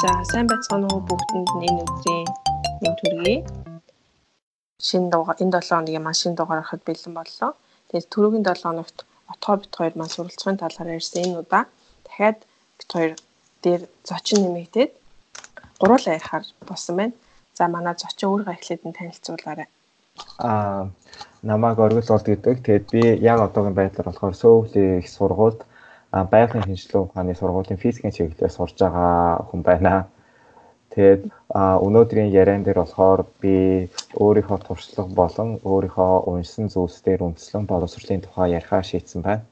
За сайн байцгаана уу бүгдэнд энэ өдрийн нэг төргий. Шинэ дугаар энэ 7 хоногийн маань шинэ дугаар гарахад бэлэн боллоо. Тэгээд түрүүгийн 7 хоногт отгоо бит хоёр маань суралцахын талаар ярьсан энэ удаа дахиад бит хоёр дээр зочин нэмэгдээд гуруулаа ярихаар болсон байна. За манай зочин өөрөө эхлээд нь танилцуулаарай. Аа намайг Оргил болд гэдэг. Тэгээд би яг одоогийн байдлаар болохоор Сөүлийн их сургуульд байгалийн шинжилгээ ухааны сургуулийн физикийн чиглэлээр сурж байгаа хүн байна. Тэгээд өнөөдрийн яриан дээр болохоор би өөрийнхөө туршлага болон өөрийнхөө уншсан зүйлсээр үндэслэн боловсролын тухай ярихаа шийдсэн байна.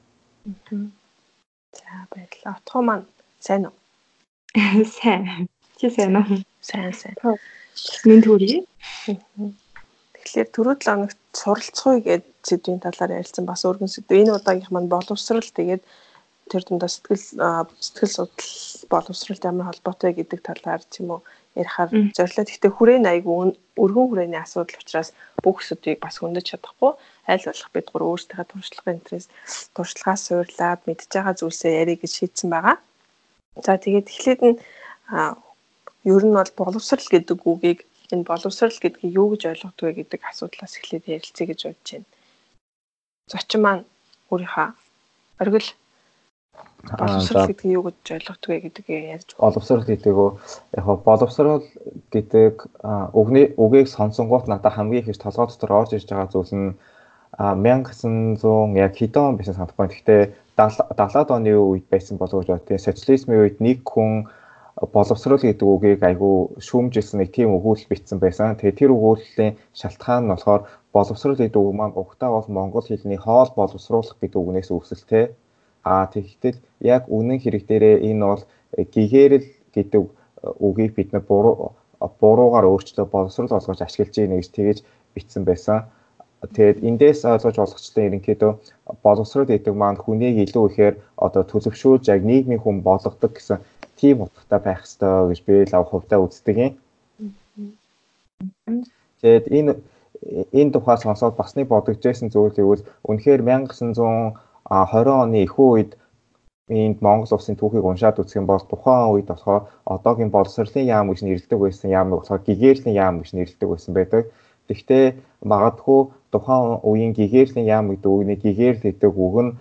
За баярлалаа. Отгоо маань сайн уу? Сайн. Чи сайн уу? Сайн сайн. Минь төрье. Тэгэхээр түрүү 7 хоногт суралцахуй гэдэг сэдвийн талаар ярилцсан бас өргөн сэдв. Энэ удаагийнх маань боловсрал тэгээд тэр дундаа сэтгэл сэтгэл судлал боловсролт ямар холбоотой гэдэг талаар тийм үү ярихаар зорилоо. Гэхдээ хүрээний айгүй өргөн хүрээний асуудал учраас бүх сэдвийг бас хөндөж чадахгүй аль болох бид гур өөрсдийнхээ туршлагын интерес туршлагаа суурлаад мэдж байгаа зүйлсээ ярих гэж шийдсэн байгаа. За тэгээд эхлээд нь ер нь бол боловсрал гэдэг үгийг энэ боловсрал гэдгийг юу гэж ойлгодог вэ гэдэг асуудлаас эхлээд ярилцъя гэж бодож байна. Зочин маань өөрийнхөө оргил боловсрал гэдэг нь юу гэж ойлгодог вэ гэдгийг ярьж байна. Боловсрал гэдэг нь яг боловсрал гэдэг үгний үгийг сонсонгууд надад хамгийн их толгой дотор орж ирж байгаа зүйл нь 1900 яг хэдэн он байсан санахгүй. Гэхдээ 70-аад оны үед байсан болов уу гэж бодъё. Социализмын үед нэг хүн боловсрол гэдэг үгийг айгүй шүүмжилсэн нэг тийм өгүүлэл бичсэн байсан. Тэгээ тэр өгүүллийн шалтгаан нь болохоор боловсрол гэдэг үг маань угтаа бол монгол хэлний хоол боловсруулах гэдэг үгнээс үүсэлтэй. Аа тэгэхдээ яг үнэн хэрэг дээрээ энэ бол гэгэрэл гэдэг үгийг бид нар буруу буруугаар өөрчлөө боловсрол олгож ашиглаж ийн гэж тэгэж бичсэн байсан. Тэгээд эндээс ойлгож болгочлаа ерөнхийдөө боловсрол гэдэг маань хүнийг илүү ихээр одоо төлөвшүүлж яг нийгмийн хүн болгодог гэсэн тийм утгатай байх ёстой гэж би л хувьдаа үздэг юм. Тэгээд энэ энэ тухай сонсоод бас нэг бодогдчихсэн зүйл гэвэл үнэхээр 1900 20 оны ихүү үед энд Монгол улсын түүхийг уншаад үзэх юм бол тухайн үед болохоор одоогийн боловсролын яам гэж нэрлэдэг байсан яам болохоор гигэрлийн яам гэж нэрлэдэг байсан байдаг. Гэхдээ магадгүй тухайн үеийн гигэрлийн яам гэдэг үгний гигэрл гэдэг үг нь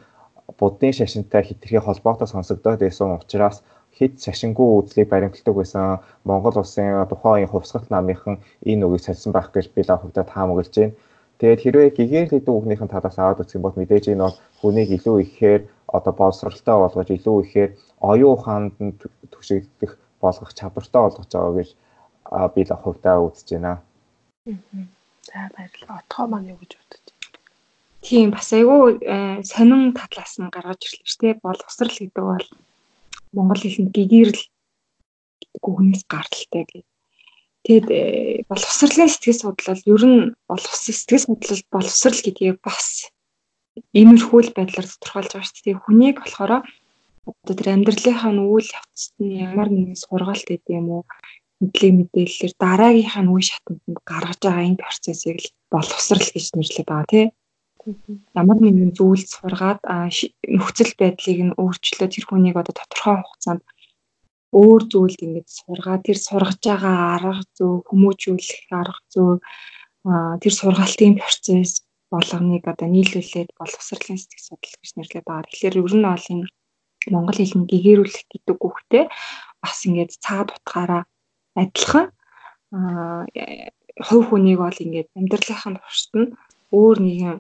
буддын шашинтай хитрхи холбоотой сонсогдоод байсан учраас хэд шашингүй үзлийг баримталдаг байсан Монгол улсын тухайн хувьсгалт намынхан энэ үгийг сольсон байх гэж би л хувьдаа таамаглаж байна. Тэгээд хэрвээ гигэрл гэдэг үгнийхэн талаас аваад үзэх юм бол мэдээж энэ бол хүнийг илүү ихээр одоо боловсралтай болгож илүү ихээр оюун ухаанд нь түшигдэх болгох чадвартай болгож байгаа гэж би л хувьдаа үзэж байна. За баярлалаа. Отгоо маань юу гэж бодож байна? Тийм бас айгүй э, сонин талаас нь гаргаж ирлээ шүү дээ. Боловсрал гэдэг бол монгол хэлэнд гэгэрл гэдэг үгнээс гаралтай гэх Тэгэд э, боловсролын сэтгэл судлал ер нь боловсрол сэтгэл судлал боловсрал гэдгийг бас иймэрхүү байдлаар тодорхойлж байгаа шүү дээ. Хүнийг болохоор одоо тэр амьдралынхаа үйл явцад нь ямар нэгэн сургаалт гэдэг юм уу мэдлэг мэдээллээр дараагийнхаа үе шатанд гаргаж байгаа энэ процессыг л боловсрал гэж нэрлэдэг байгаа тий. Ямар нэгэн зүйлс сургаад нөхцөл байдлыг нь өөрчлөө тэр хүнийг одоо тодорхой хугацаанд өөр зүйлд ингэж сургаа тэр сургаж байгаа арга зүй хүмүүжүүлэх арга зүй тэр сургалтын процесс болгоныг одоо нийлүүлээд боловсролын сэтгэл судлал гэж нэрлэдэг байгаа. Тэгэхээр ер нь бол энэ монгол хэлний гэгэрүүлэх гэдэг үгтэй бас ингээд цаад утгаараа адилхан хувь хүнийг бол ингээд амьдралынхаа туршид нь өөр нэгэн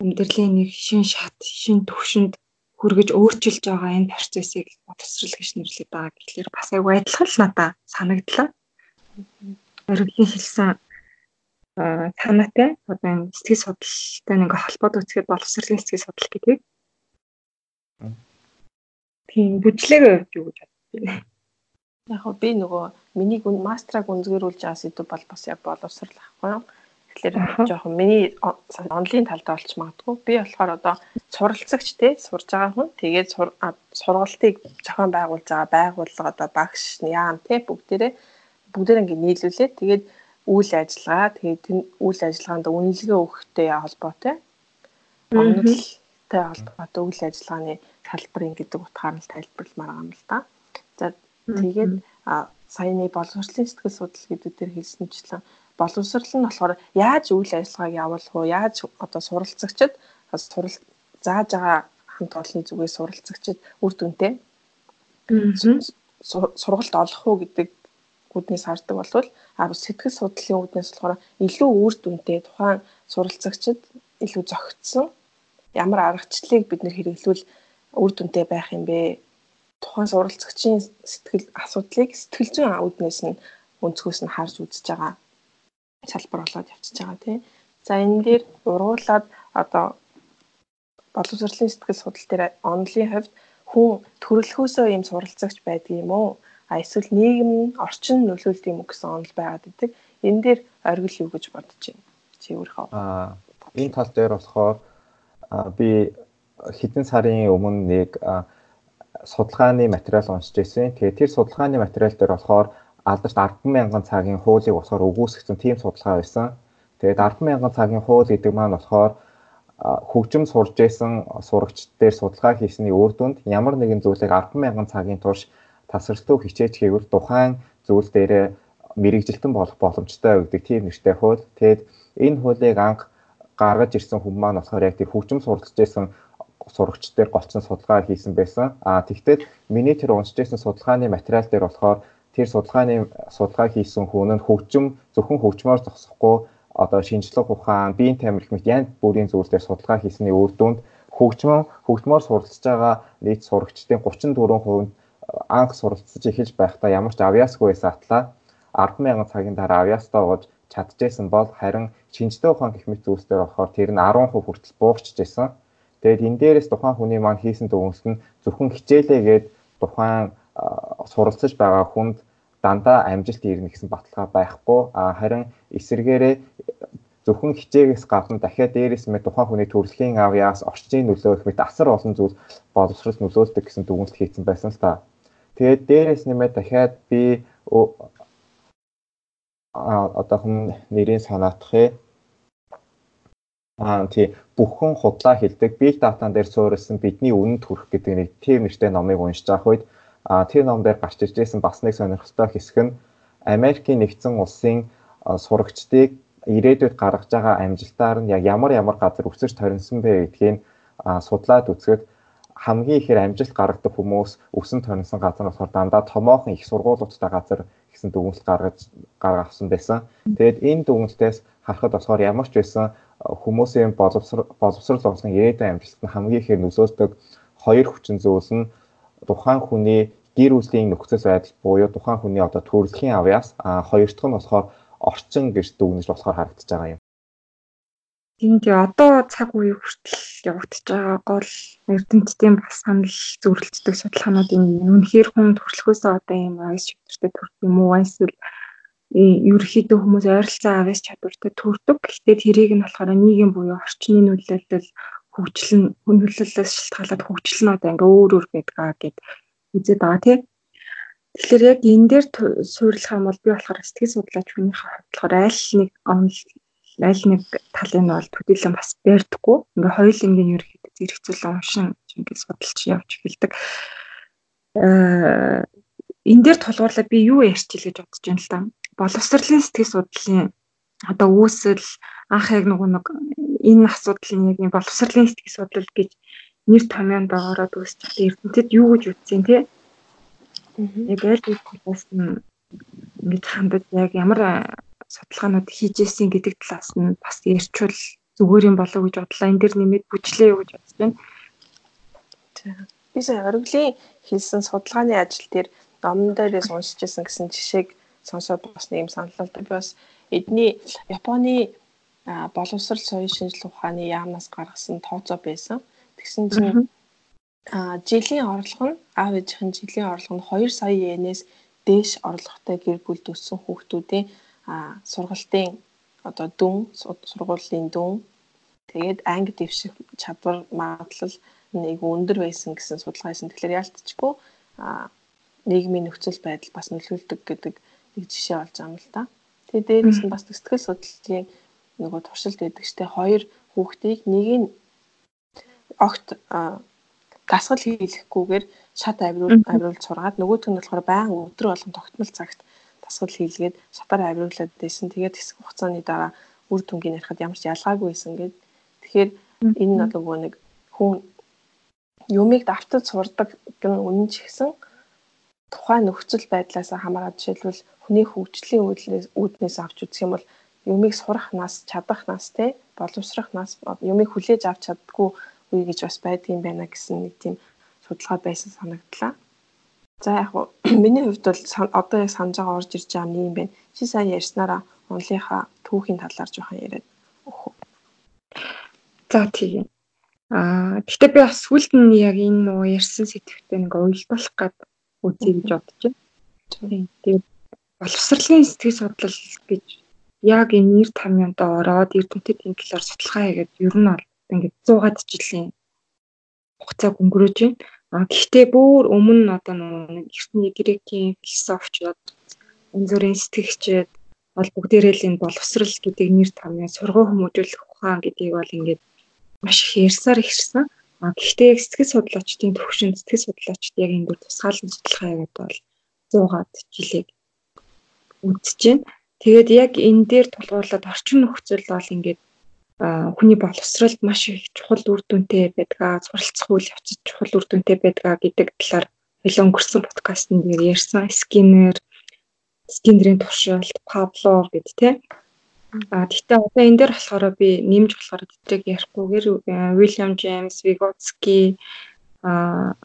амьдралын нэг шин шат, шин төвшөнд хүргэж өөрчилж байгаа энэ процессыг боловсрал гэж нэрлэдэг байгаа. Тэгэхээр бас айгүй адилхан л надад санагдлаа. Өргөлийн хэлсэн танаатай одоо энэ сэтгэл судлалтай нэг холбоод үзэхэд боловсролын сэтгэл судлал гэдэг. Тийм бүжлэгээ явж юу гэж бодчих. Яг би нөгөө миний мастраг үнзгэрүүлж байгаа сэдв бол бас яг боловсрал ахгүй? Тэгэхээр жоохон миний онлын талдаа олч магадгүй. Би болохоор одоо суралцагч те сурж байгаа хүн. Тэгээд сургалтыг зохион байгуулж байгаа байгууллага одоо багш яам те бүгдээрээ бүгдээр ингэ нийлүүлээд тэгээд үйл ажиллагаа тэгээд үйл ажиллагаанд үнэлгээ өгөхтэй холбоотой. Онолтой холбоотой үйл ажиллагааны салбар ингэдэг утгаар нь тайлбарламаар байгаа юм л да. За тэгээд саяны боловсролын сэтгэл судлал гэдэг дээр хэлсэнчлэн боловсрол нь болохоор яаж үйл ажиллагааг явуулах вэ? Яаж одоо суралцагчид сурал зааж байгаа хамт олонны зүгээс суралцагчид үр дүнтэй сургалт олох уу гэдэг үүднээс хардаг болвол сэтгэл судлалын үүднээс болохоор илүү үр дүнтэй тухайн суралцагчид илүү зөгцсөн ямар аргачлалыг бид нэр хэрэглүүл үр дүнтэй байх юм бэ? Тухайн суралцагчийн сэтгэл асуудлыг сэтгэл зүйн үүднээс нь өнцгөөс нь харж үзэж байгаа салбар болоод явчихж байгаа тийм. За энэ дээр ургуулад одоо боловсролын сэтгэл судлал дээр онлын хувьд хүн төрөлхөөсөө юм суралцагч байдгийм үү? А эсвэл нийгэм нь орчин нөлөөлд юм уу гэсэн онол байгаад байдаг. Энэ дээр оргил юу гэж бодож байна? Чи өөрөө. Аа энэ тал дээр болохоор би хэдэн сарын өмнө нэг судалгааны материал уншиж байсан. Тэгээ тэр судалгааны материал дээр болохоор алдарт 100000 цагийн хуулийг болохоор өгөөсгсөн тийм судалгаа байсан. Тэгээд 100000 цагийн хууль гэдэг маань болохоор хөгжим сурж исэн сурагчд дээр судалгаа хийсний үр дүнд ямар нэгэн зүйлийг 100000 цагийн турш тасралтгүй хичээж хийвэл тухайн зүйл дээр мэрэгжилтэн болох боломжтой гэдэг тийм нэртэй хууль. Тэгээд энэ хуулийг анх гаргаж ирсэн хүмүүс маань болохоор яг тийм хөгжим суралцж исэн сурагчд дээр голцсон судалгаа хийсэн байсан. А тэгвэл миний тэр уншиж исэн судалгааны материал дээр болохоор тэр судалгааны судалгаа хийсэн хүн нь хөгжим зөвхөн хөгжмөөр зогсохгүй одоо шинжлэх ухаан, биеийн тамирал мэт янз бүрийн зүйлсээр судалгаа хийсний үр дүнд хөгжмөө хөгжмөөр суралцж байгаа нийт сурагчдын 34% анх суралцж эхэлж байхдаа ямар ч авьяасгүй байсан атлаа 100000 цагийн дараа авьяастаа ууж чадчихсан бол харин шинжлэх ухаан гэх мэт зүйлсээр болохоор тэр нь 10% хүртэл буурчжсэн. Тэгээд энэ дээрээс тухайн хүний маань хийсэн дүгнэлт нь зөвхөн хичээлээгээд тухайн суралцж байгаа хүнд дандаа амжилт ирнэ гэсэн баталгаа байхгүй. Харин эсэргээрээ зөвхөн хичээгээс гадна дахиад дээрээс мэ тухайн хүний төрөлхийн авьяас, орчны нөлөө гэх мэт асар олон зүйл боловсрол нөлөөлдөг гэсэн дүгнэлт хийсэн байсан л та. Тэгээд дээрээс нэмээд дахиад би одоохон нэрийн санаатах Аа тий бүхэн худлаа хилдэг big data-н дээр суурилсан бидний үнэнд хүрэх гэдэг нэг тийм нэртэй номыг уншиж байгаа үед а тэр ном дээр гарч ирж байсан бас нэг сонирхолтой хэсэг нь Америкийн нэгдсэн улсын сурагчдыг ирээдүйд гаргаж байгаа амжилтаар нь яг ямар ямар газар өсөж торинсон бэ гэдгийг судлаад үзэхэд хамгийн ихээр амжилт гаргадаг хүмүүс өсөн торинсон газар болохоор дандаа томоохон их сургуулиудтай газар гэсэн дүгнэлт гаргаж гаргасан байсан. Тэгээд энэ дүгнэлтээс харахад болохоор ямар ч байсан хүмүүсийн боловсрол боловсрол болон ирээдүйн амжилт нь хамгийн ихээр нөлөөлдөг хоёр хүчин зүйлс нь тухайн хүний гэр бүлийн нөхцөл байдал буюу тухайн хүний одоо төрөлхийн авьяас а хоёр дахь нь болохоор орчин гэж дүгнэж болохоор харагдаж байгаа юм. Тийм тий одоо цаг үе хүртэл явагдаж байгаа гол эрдэмтдийн бас санал зөвлөлддөг судалгаанууд энэ үнэхээр хүн төрөлхөөсөө одоо юм авьяас чадвартай төрөх юм уу эсвэл ерөөхдөө хүмүүс ойролцоо авьяас чадвартай төрдөг. Гэхдээ тэрийг нь болохоор нийгэм буюу орчны нөлөөлөл хөгжил нь хөндлөлөөс шалтгаалаад хөгжил нь одоо ингээ өөр өөр байдгаа гэд үзээд байгаа тийм. Тэгэхээр яг энэ дээр суйрлах юм бол би болохоор сэтгэл судлаач хувьд болохоор аль нэг онл аль нэг талын бол төдийлөн бас байрдаггүй. Ингээ хоёулангийн ерөөхдөө зэрэгцүүлэн уншин ингээ судалж явж эхэлдэг. Аа энэ дээр тулгуурлаад би юу ярьж хэл гэж бодож байна л да. Боловсролын сэтгэл судлалын одоо үүсэл анх яг нөгөө нэг энэ асуудлын яг юм боловсролын сэтгэл судлал гэж нэр томьёонд ороод үүсч байгаа эрдэмтэд юу гэж үтсэн те? Яг аль талаас нь ингэж хандаж яг ямар судалгаанууд хийжсэн гэдэг талаас нь бас ярьчвал зүгээр юм болов уу гэж бодлоо. Энэ дэр нэмээд бүжлээ юу гэж бодож байна. Би сая ориглын хийсэн судалгааны ажил дээр номон дээрээс уншижсэн гэсэн жишээг сонсоод бас нэг юм саналтай. Би бас эдний Японы боловсрол соёлын шинжилгээ ухааны яамнаас гаргасан тооцоо байсан. Тэгсэн чинь а жилийн орлого нь аав ээжийн жилийн орлого нь 2 сая йенээс дээш орлоготой гэр бүлд өссөн хүүхдүүдийн а сургалтын одоо дүн сургуулийн дүн тэгээд анги дэвших чадвар магадлал нэг өндөр байсан гэсэн судалгаа хийсэн. Тэгэхээр яалтчгүй а нийгмийн нөхцөл байдал бас нөлөөлдөг гэдэг нэг жишээ олж байгаа юм л да. Тэгээд дээрээс нь бас сэтгэл судлалын нөгөө туршилт штэ хоёр хүүхдийг нэг нь огт гасгал хийлэхгүйгээр шат авируул авируул сургаад нөгөөх нь болохоор баян өдрө болгон тогтмол цагт дасгал хийлгээд шатаар авируулад байсан. Тэгээд хэсэг хугацааны дараа үр дүнгийн ярихад ямар ч ялгаагүй байсан гэд. Тэгэхээр энэ нь нөгөө нэг хүн юмыг давтаж сурдаг гэн үнэн ч гэсэн тухайн нөхцөл байдлаас хамаарат жишээлбэл хүний хөгжлийн үүднээс авч үзэх юм бол юмыг сурах нас, чадах нас те боловсрох нас юмыг хүлээж авч чаддгүй үе гэж бас байдгийн байна гэсэн нэг тийм судалгаа байсан санагдлаа. За яг хуу миний хувьд бол одоо яг санаж байгаа орж ирж байгаа юм байна. Чи сайн ярьснараа онлынхаа түүхийн талаар жоохон яриад өгөх. За тийм. Аа гэхдээ би бас сүлд нь яг энэ нөгөө ярьсан сэтгэвтэй нэг уйлдуулах гад үзье гэж бодож байна. Тэгээд боловсролын сэтгэл судлал гэж яг энэ нэр тамьянд ороод эрдэмтэд энэ талаар судалгаа хийгээд ер нь бол ингээд 100-аад жилийн хугацааг өнгөрөөж байна. А гэхдээ бүр өмнө одоо нэг эртний грекийн философчууд энэ зүрийн сэтгэгчид бол бүгдээрээ л энэ боловсрал гэдэг нэр тамьяа сургуу хүмүүжүүлэх ухаан гэдгийг бол ингээд маш их ярьсаар ирсэн. А гэхдээ яг сэтгэл судлаачдын төвшин сэтгэл судлаачд яг энэ дөр тусгаалan судалгаа хийгээд бол 100-аад жилийг үдсэж байна. Тэгээд яг энэ дээр тулгуурлаад орчин нөхцөл бол ингээд хүний боловсролд маш их чухал үр дүнтэй байдгаа, суралцах үйл явцад чухал үр дүнтэй байдгаа гэдэг талаар хөлөө өнгөрсөн подкастн дээр ярьсан. Скиннер, Скиннерийн туршилт, Павлов гэд тэ. А тэгтээ одоо энэ дээр болохоор би нэмж болохоор тэдрийг ярихгүйгээр Уильям Джеймс, Vygotsky, а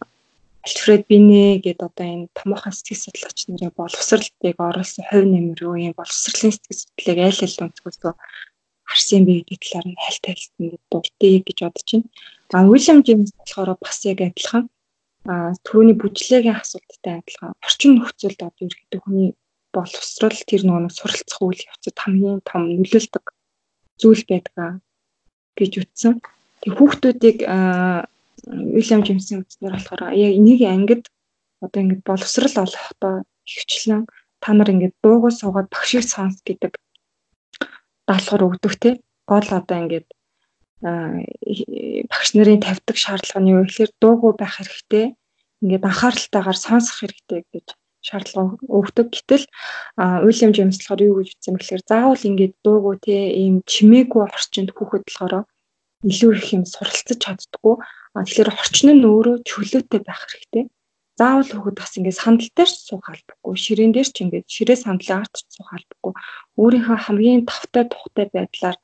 Альфред Бине гэдэг одоо энэ томоохон сэтгэл судлаач нарын боловсралтыг оруулсан хувь нэмэр юу юм боловсролын сэтгэл судлалыг аль аль өнцгөөсөө харсан бэ гэдэг талаар нь хальт хальт ингэ дурдъя гэж бодож байна. А Уильям Джеймс болохоор бас яг адилхан а түүний бүжлээгийн асуулттай адилхан орчин нөхцөлд одоо ерөөхдөө хүний боловсрал тэр нөгөө суралцах үйл явцад хамгийн том нөлөөлдөг зүйл байдгаа гэж үтсэн. Тэг хүүхдүүдийг Уильям Джеймсийн үзнээр болохоор яг энийг ангид одоо ингэ боловсрал олохдоо ихчлэн та нар ингэ дуугаа суугаад багшийг сонс гэдэг даалгавар өгдөг те гол одоо ингээд багш нарын тавьдаг шаардлага нь юу гэхээр дуугүй байх хэрэгтэй ингээд анхааралтайгаар сонсох хэрэгтэй гэж шаардлага өгдөг. Гэтэл Уильям Джеймс болохоор юу гэж үзсэн бэхээр заавал ингээд дуугүй те ийм чимээгүй орчинд хүүхэд болохоор илүү их юм суралцаж чаддггүй. Тэгэхээр орчин нь өөрөө чөлөөтэй байх хэрэгтэй. Заавал хүүхэд бас ингээд сандал дээр суух албагүй, ширээн дээр ч ингээд ширээ сандлын арт ч суух албагүй. Өөрийнхөө хамгийн тавтай тухтай байдлаар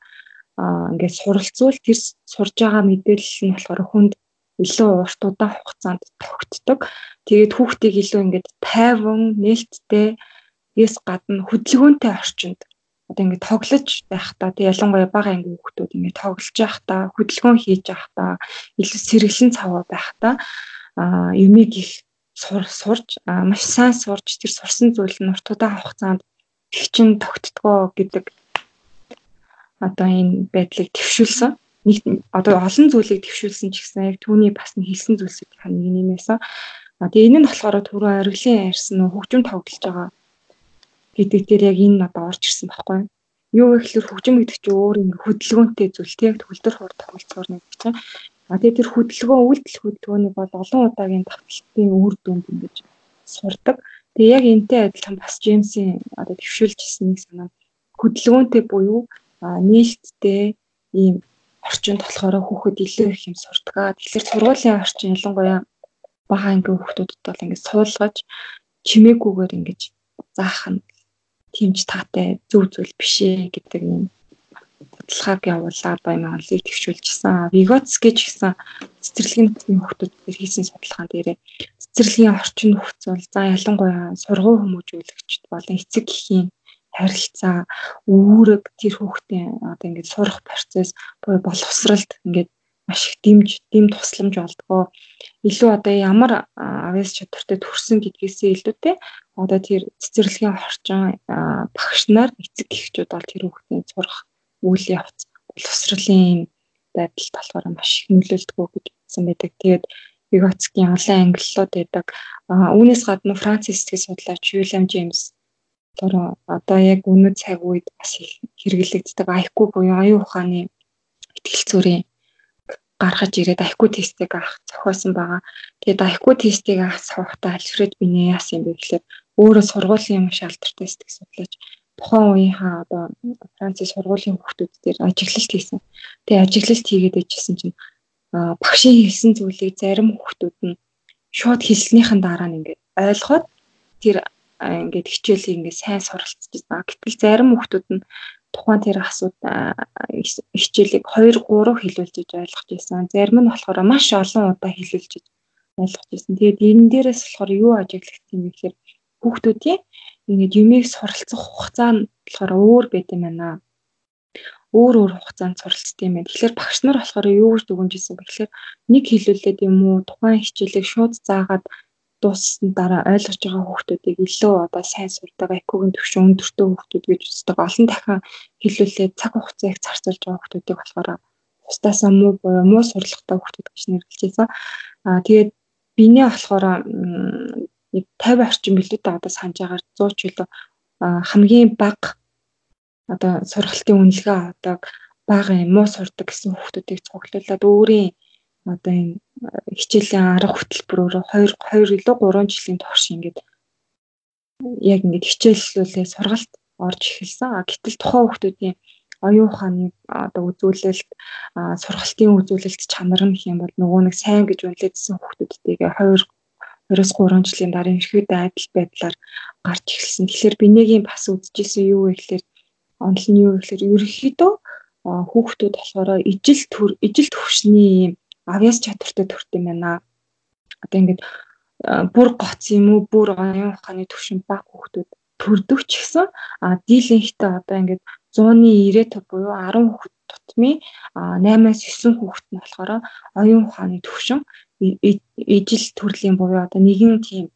ингээд суралцвал тэр сурж байгаа мэдээлэл нь болохоор хүнд илүү урт удаан хугацаанд тогтдог. Тэгээд хүүхдийг илүү ингээд тайван, нээлттэй, эс гадна хөдөлгөөнтэй орчинд одоо ингээд тоглож байхдаа тэг ялангуяа бага ангийн хүүхдүүд ингээд тоглож байхдаа хөдөлгөөн хийж байхдаа илүү сэргэлэн цаваа байхдаа а юмыг их сурж маш сайн сурж тэр сурсан зүйл нь урт удаан хугацаанд хичин тогтдгоо гэдэг одоо энэ байдлыг төвшүүлсэн. Нэг одоо олон зүйлийг төвшүүлсэн ч гэсэн яг түүний бас нэг хэлсэн зүйлсийг нэг нэмээсэн. А тэгээ энэ нь болохоор түрүү ариглын ярьсан хөгжим тоглож байгаа гэдэг дээр яг энэ надад орж ирсэн байхгүй юу? Гэхэлэр хөгжим гэдэг чинь өөр ингэ хөдөлгөөнтэй зүйл тийм төгөлдөр хурд тоглолцоор нэг чинь а тэгээ тэр хөдөлгөөн үйлдэл хөдөлгөөнийг бол олон удаагийн давталтын үр дүнд ингэж сурдаг тэгээ яг энтэй адилхан бас Джеймсийн одоо төвшүүлжсэн нэг санаа хөдөлгөөнтэй буюу нээлттэй ийм орчинд болохоор хүүхэд илүү их юм сурдаг. Тэгэхээр сургуулийн орчин ялангуяа бага ангийн хүүхдүүдэд бол ингэ суулгаж чимээгүйгээр ингэж заах нь тэмж таатай зөв зүйл биш ээ гэдэг юм судалгааг явуулаад байна олыг төвшүүлжсэн. Vygotsky ч гэсэн цэцэрлэгийн хүмүүсээр хийсэн судалгаан дээрээ цэцэрлэгийн орчин нөхцөл за ялангуяа сургуу хүмүүжүүлэгчд болон эцэг эхийн харилцаа үүрэг тэр хүүхдийн одоо ингээд сурах процесс буюу боловсралд ингээд маш их дэмж дэм тусламж болдгоо илүү одоо ямар авьяас чадвартай төрсөн гэдгээсээ илүүтэй одоо тэр цэцэрлэгийн орчин багш нар эцэг эхчүүд бол тэр хүүхдийн сурах үйл явц боловсролын байдалд болохоор маш их нөлөөлдөг гэж хэлсэн байдаг. Тэгээд Vygotsky-ийн олон ангиллууд байдаг. Үүнээс гадна Францис сэтгэл судлаач William James болохоор одоо яг өнөө цаг үед бас хэрэглэгддэг IQ буюу оюун ухааны ихтгэл зүйн гаргаж ирээд IQ тестийг авах зохиосон байгаа. Тэгээд IQ тестийг авах савхтаа Альфред Бине яасан юм бэ гэхээр өөрөө сургуулийн юм шалдвартай сэтгэх судлаач тухайн үеийнхаа одоо Францын сургуулийн хүүхдүүд дээр ажиглалт хийсэн. Тэгээ ажиглалт хийгээд ижсэн чинь багшийн хэлсэн зүйлийг зарим хүүхдүүд нь шууд хэлснийхэн дараа нь ингээд ойлгоод тэр ингээд хичээлийг ингээд сайн суралцж байна. Гэтэл зарим хүүхдүүд нь тухайн тэр асууд хичээлийг 2 3 хэлүүлж ойлгож байсан. Зарим нь болохоор маш олон удаа хэлүүлж ойлгож байсан. Тэгээд энэ дээрээс болохоор юу ажиглагдсан юм гэхээр хүүхдүүдийн ингээд юмыг суралцах хугацаа нь болохоор өөр байт юм байна. Өөр өөр хугацаанд суралцдаг юм байна. Тэгэхээр багш нар болохоор юу гэж дүгнжсэн бэ гэхээр нэг хэлүүлээд юм уу тухайн хичээлийг шууд заагаад дууссан дараа ойлгож байгаа хүүхдүүдийг илүү одоо сайн сурдаг IQ-ийн түвшин өндөртэй хүүхдүүд гэж үздэг. Олон дахин хэлүүлээд цаг хугацаа их зарцуулж байгаа хүүхдүүдийг болохоор тусдаасаа муу буюу муу сурлагатай хүүхдүүд гэж нэрлэж байсан. Аа тэгээд биний болохоор нэг 50 орчим билүү та одоо санаж агаар 100 ч илүү хамгийн бага одоо сургалтын үнэлгээ авдаг бага юм муу сурдаг гэсэн хүүхдүүдийг цуглуулад өөрийн одоо энэ хичээлийн арга хөтөлбөрөөр 2 2 илүү 3 жилийн турш ингээд яг ингээд хичээллүүлээ сургалт орж эхэлсэн. Гэтэл тухайн хүүхдүүдийн оюун ухааны одоо үзүүлэлт сургалтын үзүүлэлт чанар нь хэм бол нөгөө нэг сайн гэж үнэлээдсэн хүүхдүүдтэйгээ 2 20-с 3 жилийн дараа ерөөдөө адил байдлаар гарч эхэлсэн. Тэгэхээр бинегийн бас үзэжсэн юу вэ гэхээр онол нь юу гэхээр ерөөхдөө хүүхдүүд болохоор ижил төр ижил төвшний юм авьяас чадвартай төрт юм байна. Одоо ингээд бүр гоц юм уу бүр оюун ухааны төвшин баг хүүхдүүд төрдөг ч гэсэн дийлэнхтэй одоо ингээд 100-ны 90 буюу 10 хүүхэд тутмын 8-аас 9 хүүхэд нь болохоор оюун ухааны төвшин ижил төрлийн буюу одоо нэгэн тийм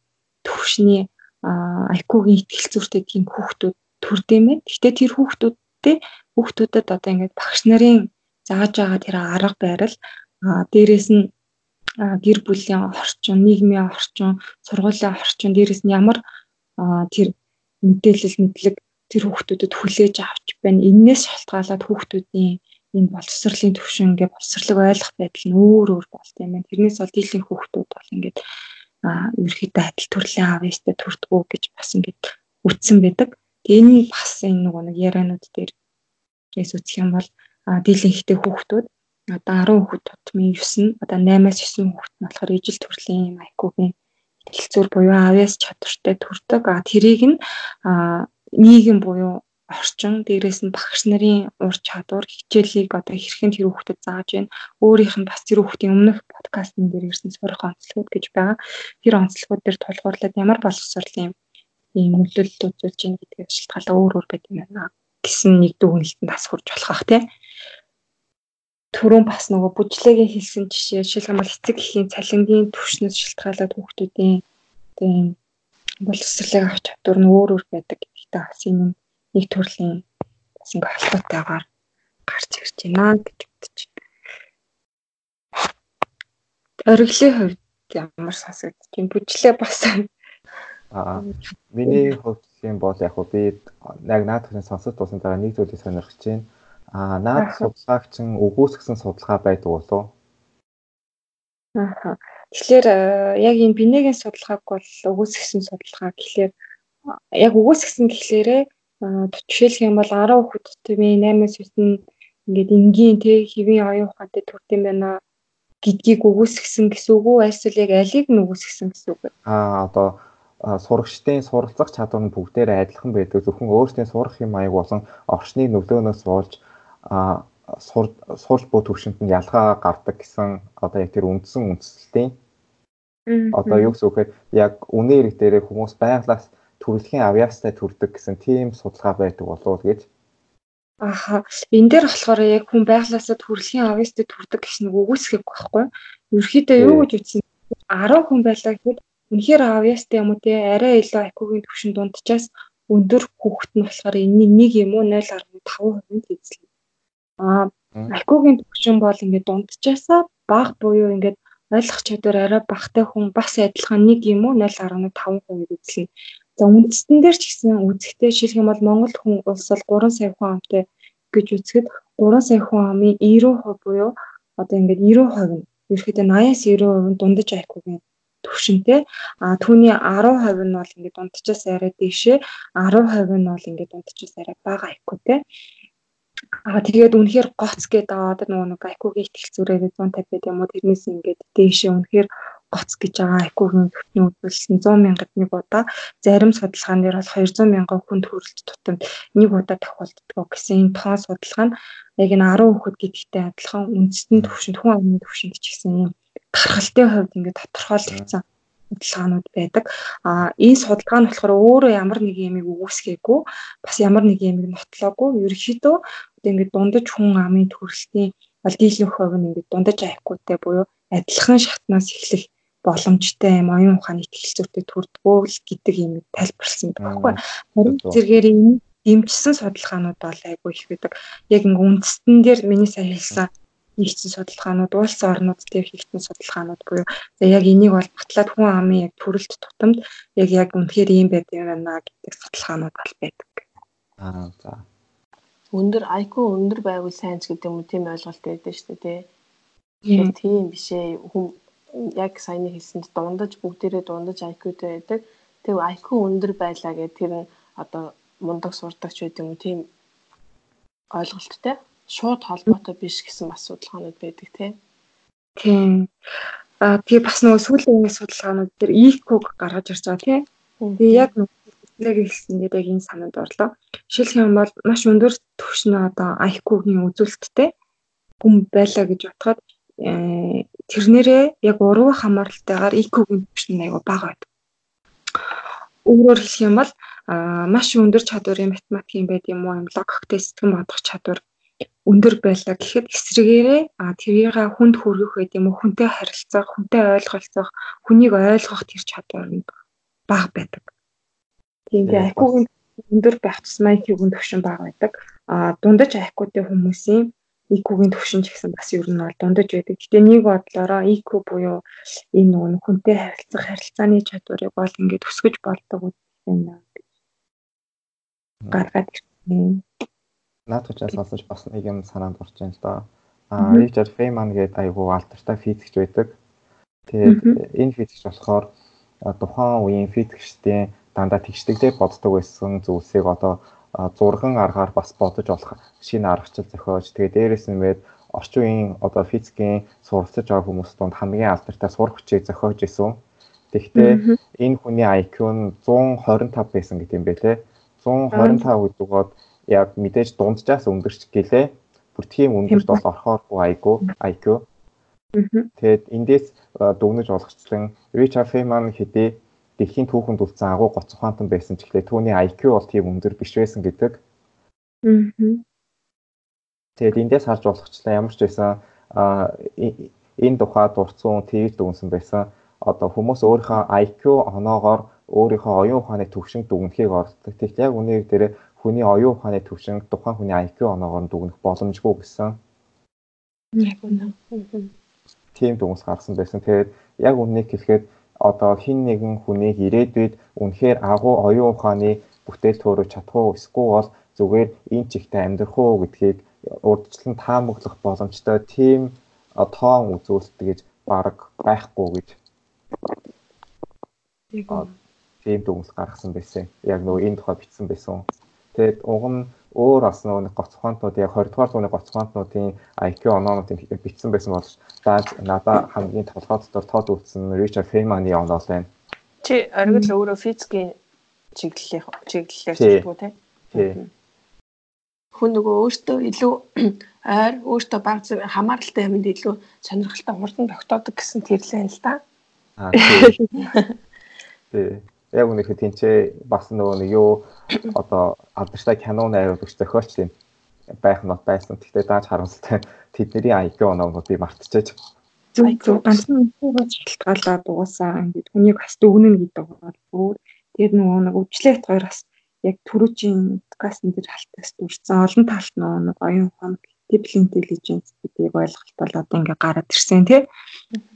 төвшний IQ-гийн ихтгэл зүйтэй тийм хүүхдүүд төрдөөмэй. Гэхдээ тэр хүүхдүүдтэй хүүхдүүдэд одоо ингээд багш нарын зааж байгаа тэр арга барил дээрээс нь гэр бүлийн орчин, нийгмийн орчин, сургуулийн орчин дээрээс нь ямар тэр мэдээлэл мэдлэг тэр хүүхдүүдэд хүлээж авч байна. Иннээс шалтгаалаад хүүхдүүдийн энэ боловсролын төвшин ингээ боловсрлог ойлгох байдал нь өөр өөр болт юм байна. Тэрнээс бол дийлэн хүүхдүүд бол ингээд ерөөхдөө адил төрлийн ээжтэй төрдгөө гэж бас ингээд үтсэн байдаг. Тэгээ энэ бас энэ нөгөө нэг ярианууд дээр гээс үсэх юм бол дийлэн ихтэй хүүхдүүд одоо 10 хүүхэд тутмын 9 нь одоо 8-аас 9 хүүхэд нь болохоор ижил төрлийн IQ-гийн хэлцүүр буюу авьяас чадвартай төрдөг. Тэрийг нь нийгэм буюу орчин дээрээс нь багш нарын ур чадвар хичээлийг одоо хэрхэн тэр хүүхдэд зааж байна. Өөрийнх нь бас тэр хүүхдийн өмнөх подкастн дээр ирсэн сорих онцлогуд гэж байгаа. Тэр онцлогуд дээр тулгуурлаад ямар боловсролын ийм нөлөөлөл үзүүлж байна гэдгийг шалтгаалаа өөр өөр байт юм байна гэсэн нэг дүгнэлтэнд бас хурж болох бах тий. Төрөн бас нөгөө бүжлэгийн хэлсэн жишээ жишээлбэл эцэг эхийн цалингийн түвшнээс шалтгаалаад хүүхдүүдийн тийм боловсролыг авч чадвар нь өөр өөр байдаг гэдэгтэй бас юм нэг төрлийн бас ингээ холбоотойгоор гарч ирж байна гэж бодож байна. Ориглын хувьд ямар сонсогдож байна? Бүжлээ бас аа миний хувьд юм бол яг би яг наад төрлийн сонсож туусан дараа нэг зүйлийг сонирхож байна. Аа наад судалгаагч нь өгөөсгсөн судалгаа байдаг болов? Аа. Тэгэхээр яг энэ бинегийн судалгааг бол өгөөсгсөн судалгаа гэхлээр яг өгөөсгсөн гэхлээрээ жишээлх юм бол 10 хүүхэд төвийн 8-аас 9 ингээд энгийн те хэвийн оюун ухаантай төрд юм байна гэдгийг өгөөсгсөн гэсэн үг үү эсвэл яг алийг нь өгөөсгсөн гэсэн үг вэ? Аа одоо сурагчдын суралцах чадвар нь бүгдээр адилхан байдаг. Зөвхөн өөрсдийн сурах юм аяг болон орчны нөлөөнөөс болж сурч буй төвшөнд нь ялгаа гардаг гэсэн одоо яг тэр үндсэн үндсэлтийн одоо юу гэсэн үг вэ? Яг үнээр дээрээ хүмүүс байглаас төрөлхийн авьяастай төрдөг гэсэн тийм судалгаа байдаг болов уу гэж. Аха. Энэ дээр болохоор яг хүн байглаасаа төрөлхийн авьяастай төрдөг гэж нэг үгүйсгэх байхгүй. Ерхийдөө юу гэж үтсэн 10 хүн байлаа гэхэд үнэхээр авьяастай юм уу те арай илүү IQ-гийн түвшин дунджаас өндөр хүүхэд нь болохоор энэ нэг юм уу 0.5% нь эзлэн. Аа IQ-гийн түвшин бол ингээд дунджаасаа бага буюу ингээд ойлгох чадвар арай багтай хүн бас адилхан нэг юм уу 0.5% эзлэн. За үндэстэн дээр ч гэсэн үзэхдээ жишээлх юм бол Монгол хүн улс бол 3 сая хүн амтай гэж үзэхэд 3 сая хүн амын 90% буюу одоо ингээд 90% нь ерөөхдөө 80-аас 90% нь дундаж IQ-гийн төвшөнтэй. А түүний 10% нь бол ингээд дундчаас арай дээшээ 10% нь бол ингээд дундчаас арай бага IQ-тэй. Аа тэгээд үнэхээр гоц гэдэг одоо нөгөө нэг IQ-гийн ихтгэл зүрээрээ 150 гэдэг юм уу тэрнээс ингээд дээшээ үнэхээр гоц гэж байгаа IQ-гийн төвчний үзүүлсэн 100 мянгад нэг удаа зарим судалгаан дээр бол 200 мянган хүнд хүрэлт тутамд нэг удаа тохиолддог гэсэн энэ тоон судалгаа нь яг энэ 10 хүүхэд гэдэгтэй адилхан үндэстэн төвшөнд хүн амны төвшөнд ч гэсэн юм тархалтын хувьд ингээд тодорхойлогдсон судалгаанууд байдаг. А энэ судалгаа нь болохоор өөрөө ямар нэг юмыг үүсгээгүй, бас ямар нэг юмыг нотлоогүй. Ерөнхийдөө ингээд дундаж хүн амын төрөлтийн бол дийлэнх хувь нь ингээд дундаж айхгүйтэй буюу адилхан шатнаас эхлэх боломжтой юм оюун ухааны итгэл зүйтэй төрдгөө л гэдэг юм тайлбарлсан байхгүй. Харин зэргээр энэ дэмжсэн судалгаанууд бол айгүй их байдаг. Яг ингээ үндэстэн дээр миний сая хэлсэн хийгдсэн судалгаанууд улс орнууд дээр хийгдсэн судалгаанууд буюу за яг энийг бол батлаад хүн амын яг төрөлт тутамд яг яг үнэхээр ийм байдаг юм байна гэдэг судалгаанууд бол байдаг. Аа за. Өндөр IQ өндөр байвал сайн ч гэдэг юм тийм ойлголт байдаг шүү дээ тий. Тийм биш ээ. Хүн яг саяны хэлсэнд дундаж бүгдээрээ дундаж IQ-тэй байдаг. Тэг IQ өндөр байлаа гэх тэр нь одоо мундаг сурдаг ч гэдэг юм тийм ойлголттой. Шууд холбоотой биш гэсэн бас судалгаанууд байдаг тий. Тийм. Аа тэгээ бас нөгөө сүүлийн судалгаанууд дээр IQ-г гаргаж ирж байгаа тий. Тэгээ яг нэг хэлсэн дээр яг энэ санаанд орлоо. Жишээлх юм бол маш өндөр түвшний одоо IQ-гийн үзүүлэлттэй хүн байлаа гэж бодоход э, тэрнэрээ яг уруу хамааралтайгаар IQ-гийн түвшин аяга бага байдаг. Өөрөөр хэлэх юм бол маш өндөр чадварын математикийн байд юм уу, логиктэй сэтгэн бодох чадвар өндөр байлаа гэхэд эсрэгээрээ а тэрийг хүнд хүргэх байд юм уу, хүнтэй харилцах, хүнтэй ойлголцох, хүнийг ойлгох тэр чадвар нь бага байдаг. Тийм би IQ-гийн өндөр байх тусмаа IQ-гийн түвшин бага байдаг. А дундаж IQ-тэй хүмүүсийн IQ-гийн түвшин ч гэсэн бас ер нь бол дундаж байдаг. Гэтэ нэг бодлороо IQ буюу энэ нөгөө хүнтэй харилцах харилцааны чадварыг бол ингээд өсгөж болдог юм гаргаад ирсэн. Наадах ч сонсож бас нэг юм санаанд орж байна л да. А Ричард Фейман гэдэг айгуу алдартай физикч байдаг. Тэгээд энэ физикч болохоор тухайн үеийн физикчдийн дандаа тэгшдэглээ боддог байсан зүйлсийг одоо зурган аргаар бас бодож болох шинэ аргачлал зохиож тэгээд дээрэс нь мэд орчин үеийн одоо физикийн суралцж байгаа хүмүүс донд хамгийн алдартай сур хүчийг зохиож исэн. Тэгэхдээ энэ хүний IQ нь 125 байсан гэдэг юм байлээ. 125 гэдэг бол яг мэдээж дунджаас өндөрч гэлээ. Бүр тийм өндөрт бол орхооргүй IQ IQ. Тэгээд эндээс дүгнэж болгоцлон Ричард Фейман хэдий дэлхийн түүхэнд үлдсэн агуу гоц ухаантан байсан ч ихлээр түүний IQ бол тийм өндөр биш байсан гэдэг. Тэгээд эндээс харж болгочлаа ямар ч байсан энэ тухай дурдсан тэгж дүнсэн байсан. Одоо хүмүүс өөрийнхөө IQ оноогоор өөрийнхөө оюун ухааны төвшинг дүгнэхийг оролддог. Тэгэхээр яг үнээр дээр хүний оюун ухааны төвшинг тухайн хүний IQ оноогоор дүгнэх боломжгүй гэсэн. Яг үнэ. Тийм дүнс гарсан байсан. Тэгээд яг үннийг хэлэхэд одоо хин нэгэн хүнийг ирээдүйд үнэхээр агуу оюун ухааны бүтээл төрөж чадах уу эсвэл бол зүгээр энэ чигтээ амьдрах уу гэдгийг урдчлан таамаглах боломжтой тийм тоон үзүүлэлт гэж баг байхгүй гэж тийм дүгнэлт гаргасан байсан. Яг нөгөө энэ тухай бичсэн байсан. Тэгээд уг нь өөр бас нөгөө гоц ухаантнууд яг 20 дугаар зууны гоц ухаантнуудын IQ оноонуудын бичсэн байсан бол дааж надаа хамгийн толгой дотор тод үлдсэн Ричард Фейманы оноо л байна. Чи оргил өөрөө физикийн чиглэлийн чиглэлээр зөвлөв тий. Хүн нөгөө өөртөө илүү ойр өөртөө баг зэрэг хамааралтай юмд илүү сонирхолтой хурдан тогтоодог гэсэн тэрлээ л да. Аа тий. Яг үнэхээр тэнцээ бас нөгөө нэг юу одоо алдартай кино найруулагч зохиолч тийм байх нь байсан. Гэхдээ дааж харамсалтай тэдний IQ оноогод би мартчихэж. Зүг зүг ганцхан үгүйгээр шалтгаалаад угаасаа ингээд хүнийг бас дүгнэнэ гэдэг бол бүр тэр нөгөө нэг өвчлөлт хоёр бас яг түрүүчийн подкастн дээр халтаас дүрсэн олон талт нөгөө нэг оюун ухаан artificial intelligence гэдгийг ойлголт бол одоо ингээ гараад ирсэн тий.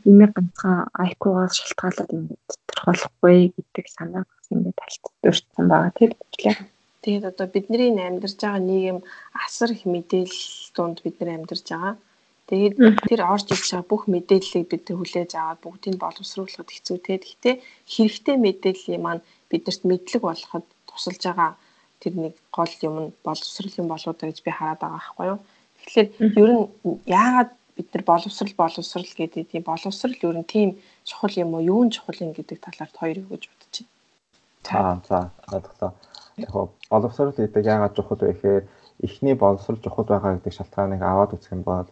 Имийг ганцхан IQ-гаас шалтгаалаад ингээ тодорхойлохгүй гэдэг санаа ингээ талтдурсан байгаа тий. Тэгээд одоо бидний амьдарч байгаа нийгэм асар их мэдээлэл донд бид нар амьдарч байгаа. Тэгээд тэр орж ирж байгаа бүх мэдээллийг бид хүлээж аваад бүгдийг боловсруулахад хэцүү те. Гэхдээ хэрэгтэй мэдээллийг маань биднэрт мэдлэг болгоход тусалж байгаа тэр нэг гол юм нь боловсрол юм болоо гэж би хараад байгаа байхгүй юу. Тэгэхээр ер нь яагаад бид нар боловсрал боловсрал гэдэг тийм боловсрал ер нь тийм чухал юм уу юу нь чухал юм гэдэг талаар хоёр юу гэж бодож байна. За за ойлголоо. Яг боловсрал гэдэг яагаад чухал вэ гэхээр эхний боловсрал чухал байгаа гэдэг шалтгааныг аваад үзэх юм бол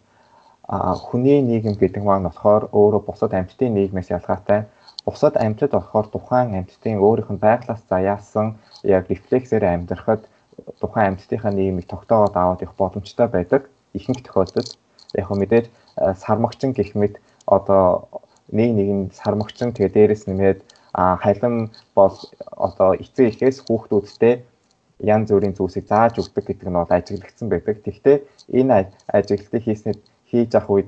а хүний нийгэм гэдэг маань болохоор өөрөө бусад амьтдын нийгмээс ялгаатай. Бусад амьтад болохоор тухайн амьтдын өөрийнх нь байглаас заяасан яг рефлексээр амьдрахад тухайн амьтдынхаа нийгмийг тогтоогоод аваад явах боломжтой байдаг. Ихэнх тохиолдолд яг мэдээж сармагчин гэх мэт одоо нэг нэгэн сармагчин тэгээ дээрэс нэмээд халин бол одоо эцэг эхээс хүүхдүүдтэй янз бүрийн зүйлсийг зааж өгдөг гэдэг нь бол ажиглагдсан байдаг. Тэгвэл энэ ажиглалтыг хийснээр хийж авах үед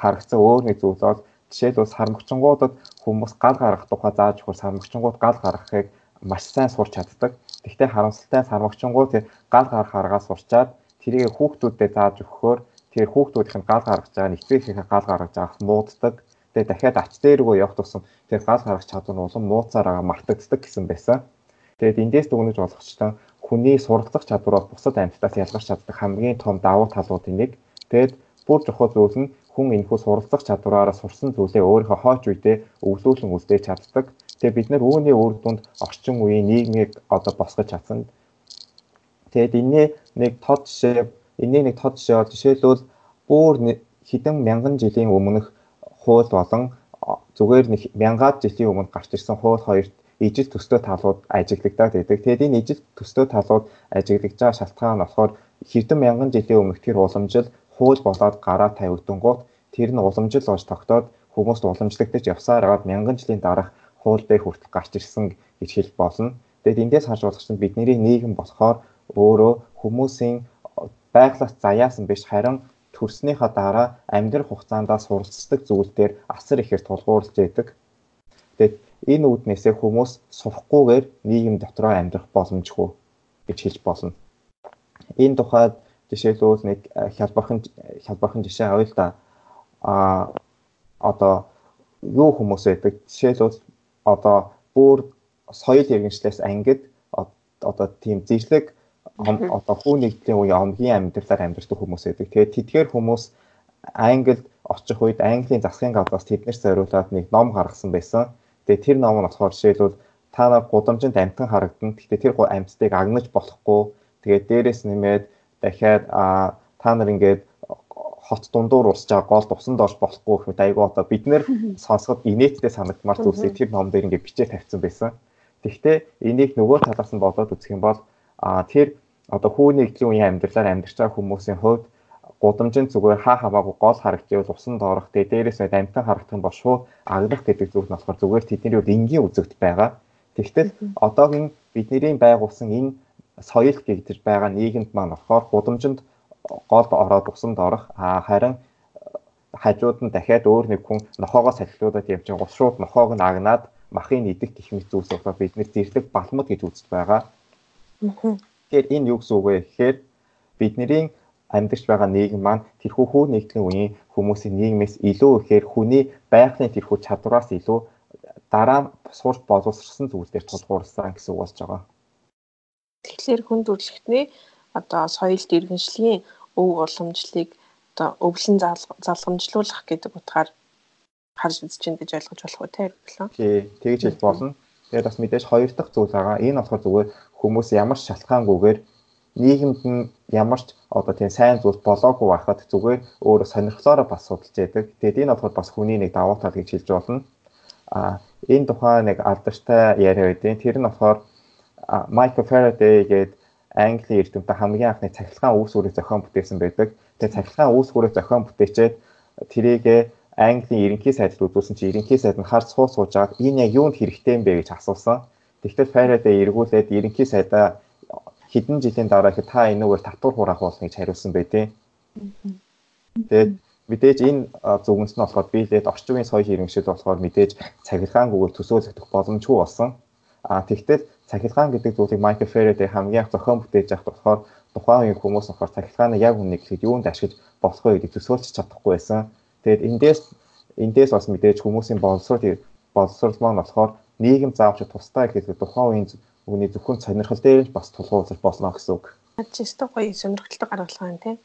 харагдсан өөр нэг зүйл бол жишээлбэл сармагчингуудад хүмүүс гал гаргах тухай зааж өгөх сармагчингууд гал гаргахыг маш сайн сурч чаддаг. Тэгвэл харамсалтай сармагчингууд гал гаргах аргаа сурчаад тэрийг хүүхдүүдэд зааж өгөхөөр тэр хүүхдүүдийнх нь гал гаргаж байгаа нь эцэг эхийнхээ гал гаргаж байгаах мууддаг. Тэгээ дахиад ач дээргөө явах тусам тэр гал гаргах чадвар нь улам мууцаараа мартагддаг гэсэн байсан. Тэгээд эндээс дүгнэж болгочлон хүний суралцах чадвар бол бусад амьтдаас ялгарч чаддаг хамгийн том давуу талуудын нэг. Тэгээд бүр чухал зүйл нь хүн энэхүү суралцах чадвараараа сурсан зүйлээ өөрийнхөө хооч үедээ өвлүүлэн үлдээж чаддаг. Тэгээ бид нар үүний үр дүнд орчин үеийн нийгмийг одоо босгож чадсан. Тэгээд энэний нэг тод жишээ Энийг нэг тод жишээ бол жишээлбэл бүр хэдэн мянган жилийн өмнөх хууль болон зүгээр нэг мянгаад жилийн өмнө гарч ирсэн хууль хоёрт ижил төстэй талууд ажиглагдаад байдаг. Тэгээд энэ ижил төстэй талууд ажиглагдж байгаа шалтгаан нь болохоор хэдэн мянган жилийн өмнөх тэр уламжил хууль болоод гараа тавигдангууд тэр нь уламжил болж тогтоод хүмүүст уламжлагдаж явсаар агаад мянган жилийн дараах хууль дээр хүртэл гарч ирсэн гэж хэлж болно. Тэгээд эндээс харж болох чинь бидний нийгэм болохоор өөрөө хүмүүсийн байглаас заяасан биш харин төрснийхаа дараа амьдрах хугацаанд суралцдаг зүйлдер асар ихээр тулгуурлаж яадаг. Тэгээд энэ үүднээсээ хүмүүс сурахгүйгээр нийгэм дотроо амьдрах боломжгүй гэж хэлж болно. Энэ тухайд жишээлбэл нэг хялбархан хялбархан жишээ авъя л да. А одоо юу хүмүүс байдаг? Жишээлбэл одоо бүр соёл иргэншлээс ангид одоо тийм зэрлэг одоо хүү нэгдлийн үеийн омгийн амьдралаар амьдардаг хүмүүс байдаг. Тэгээд тэдгээр хүмүүс Англид очих үед Английн засгийн газраас тэднэрт зориулаад нэг ном гаргасан байсан. Тэгээд тэр ном нь болохоор жишээлбэл та нар гудамжинд амтан харагдана. Гэхдээ тэр амьтдыг агнаж болохгүй. Тэгээд дээрэс нэмээд дахиад та нар ингээд хот дундуур усж байгаа гол тусан доош болохгүй гэх мэт айгу одоо бид нэр сонсоход инээдтэй санагдмаар зүйлсийг тэр ном дээр ингээд бичиж тавьсан байсан. Тэгэхдээ энийг нөгөө талаас нь бодоод үзэх юм бол а тэр одоо хүүний үеийн амьдралаар амьдарч байгаа хүмүүсийн хувьд гудамжинд зүгээр хаа хамаагүй гол харагдчихвал усан доорох тэгээ дээрээс нь амтан харагдах нь бол шууд агдах гэдэг зүйл нь болохоор зүгээр тэдний үед энгийн үзэгт байгаа. Тэгтэл одоогийн бидний байгуулсан энэ соёл гэж байгаа нийгэмд маань болохоор гудамжинд гол ороод усан доорох харин хажууд нь дахиад өөр нэг хүн нохоогоо салхилуудад явж байгаа шууд нохоог нь агнаад махын идэх гэх мэт зүйлс болохоор бид нэр зэрлэг балмад гэж үздэг байгаа. Тэгэхээр энэ юу гэсэн үг вэ гэхээр бидний амьдарч байгаа нийгэм маань тэрхүү хүү нэгдлийн үеийн хүмүүсийн нийгмээс илүү ихээр хүний байгалийн тэрхүү чадвараас илүү дараа сурч боловсрсан зүйлээр тулгуурласан гэсэн үг болж байгаа. Тэгэхээр хүн төрөлхтний одоо соёлт иргэншлийн өв уламжлалыг одоо өвлөн залгамжлуулах гэдэг утгаар харж үзэж байна гэж ойлгож болох уу те хэрэглэн. Тий, тэгж хэлж болно. Тэгээд бас мэдээж хоёр дахь зүйл байгаа. Энэ болохоор зүгээр хүмүүс ямар ч шалтгаангүйгээр нийгэмд нь ямар ч одоо тийм сайн зүйл болоогүй байхад зүгээр өөрө сонирхлоороо бас судалж яадаг. Тэгээд энэ болохоор бас хүний нэг давуу тал гэж хэлж болно. А энэ тухайн нэг алдартай яриа байдیں۔ Тэр нь болохоор Michael Faraday гэдэг Английн эрдэмтэн хамгийн анхны цахилгаан үүсвэрийг зохион бүтээсэн байдаг. Тэгээд цахилгаан үүсвэрийг зохион бүтээчээд тэрийгэ Английн ерөнхий сайдд үзүүлсэн чинь ерөнхий сайд нь харц суу сууж агаад энэ яг юунд хэрэгтэй юм бэ гэж асуусан. Тэгвэл Faraday эргүүлээд ерөнхий сайдаа хэдэн жилийн дараа их та энүүгээр татвар хураах болно гэж хариулсан байдیں۔ Тэгээд мэдээж энэ зүгэнс нь болохоор биелээд орчин үеийн соёл иргэншил болохоор мэдээж цахилгаангүйгээр төсөөлөгдөх боломжгүй болсон. А тэгтэл цахилгаан гэдэг зүйлийг Michael Faraday хамгийн анх зохион бүтээж авах болохоор тухайн үеийн хүмүүс болохоор цахилгааны яг үнийг гэхэд юунд ашиглаж болох вэ гэдгийг төсөөлж чадахгүй байсан. Тэгээд эндээс эндээс бас мэдээж хүмүүсийн боловсрол боловсрол маань болохоор нийгэм заавч тустай гэхэд тухайн үеийн үний зөвхөн сонирхол дээр бас тулгуурлаж болно гэсэн үг. Чисто гоё сонирхолтой гаргалгаа юм тий.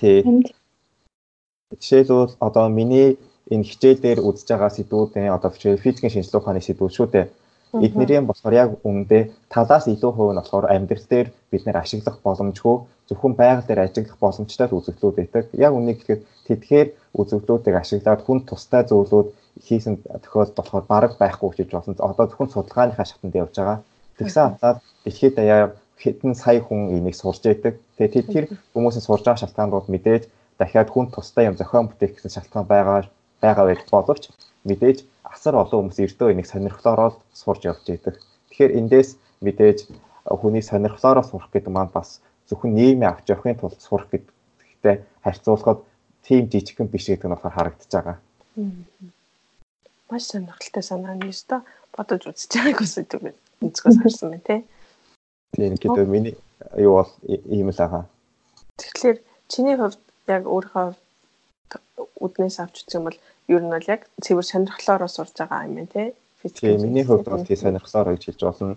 Тий. Жишээлбэл одоо миний энэ хичээл дээр үзэж байгаа сэдвүүдийн одоо физикийн шинжилгээ ухааны сэдвүүд шүү дээ. Эднэрийн болохоор яг үүндээ талаас илүү хувь нь болохоор амьдрал дээр бид нэр ашиглах боломжгүй зөвхөн байгаль дээр ажиглах боломжтой үзэгдлүүд байдаг. Яг үнийг гэхэд тэдгээр үзэгдлүүдийг ашиглаад хүн тустай зөвлүүд хийсэн тохиолдолд болохоор бараг байхгүй гэж болно. Одоо зөвхөн судалгааныхаа шатанд явж байгаа. Тэгсэн хатаад дэлхийд даяар хэдэн сая хүн энийг сурж байдаг. Тэгээд тэр хүмүүсийн сурж байгаа шалтгаанууд мэдээж дахиад хүн тустай юм зохион бүтээх гэсэн шалтгаан байгаа байгаа байж боловч мэдээж асар олон хүмүүс эрдөө энийг сонирхлоороо сурж явж байдаг. Тэгэхээр эндээс мэдээж хүний сонирхлоороо сурах гэдэг маань бас зөвхөн нийгмийн авч явахын тулд сурах гэдэгтэй харьцуулахад тийм жижигхэн биш гэдэг нь болохоор харагдаж байгаа. Маш сонирхолтой санаа нь ёстой бодож үзэж байгааг үсэдэг өнцгөөс харсан байна тий. Тийм гэдэг миний юу бол ийм л байгаа. Тэгэхээр чиний хувьд яг өөрийнхөө үднээс авч үзэх юм бол ер нь бол яг цэвэр сонирхлоороо сурж байгаа юм байна тий. Тийм миний хувьд бол тий сонирхлоороо гэж хэлж болно.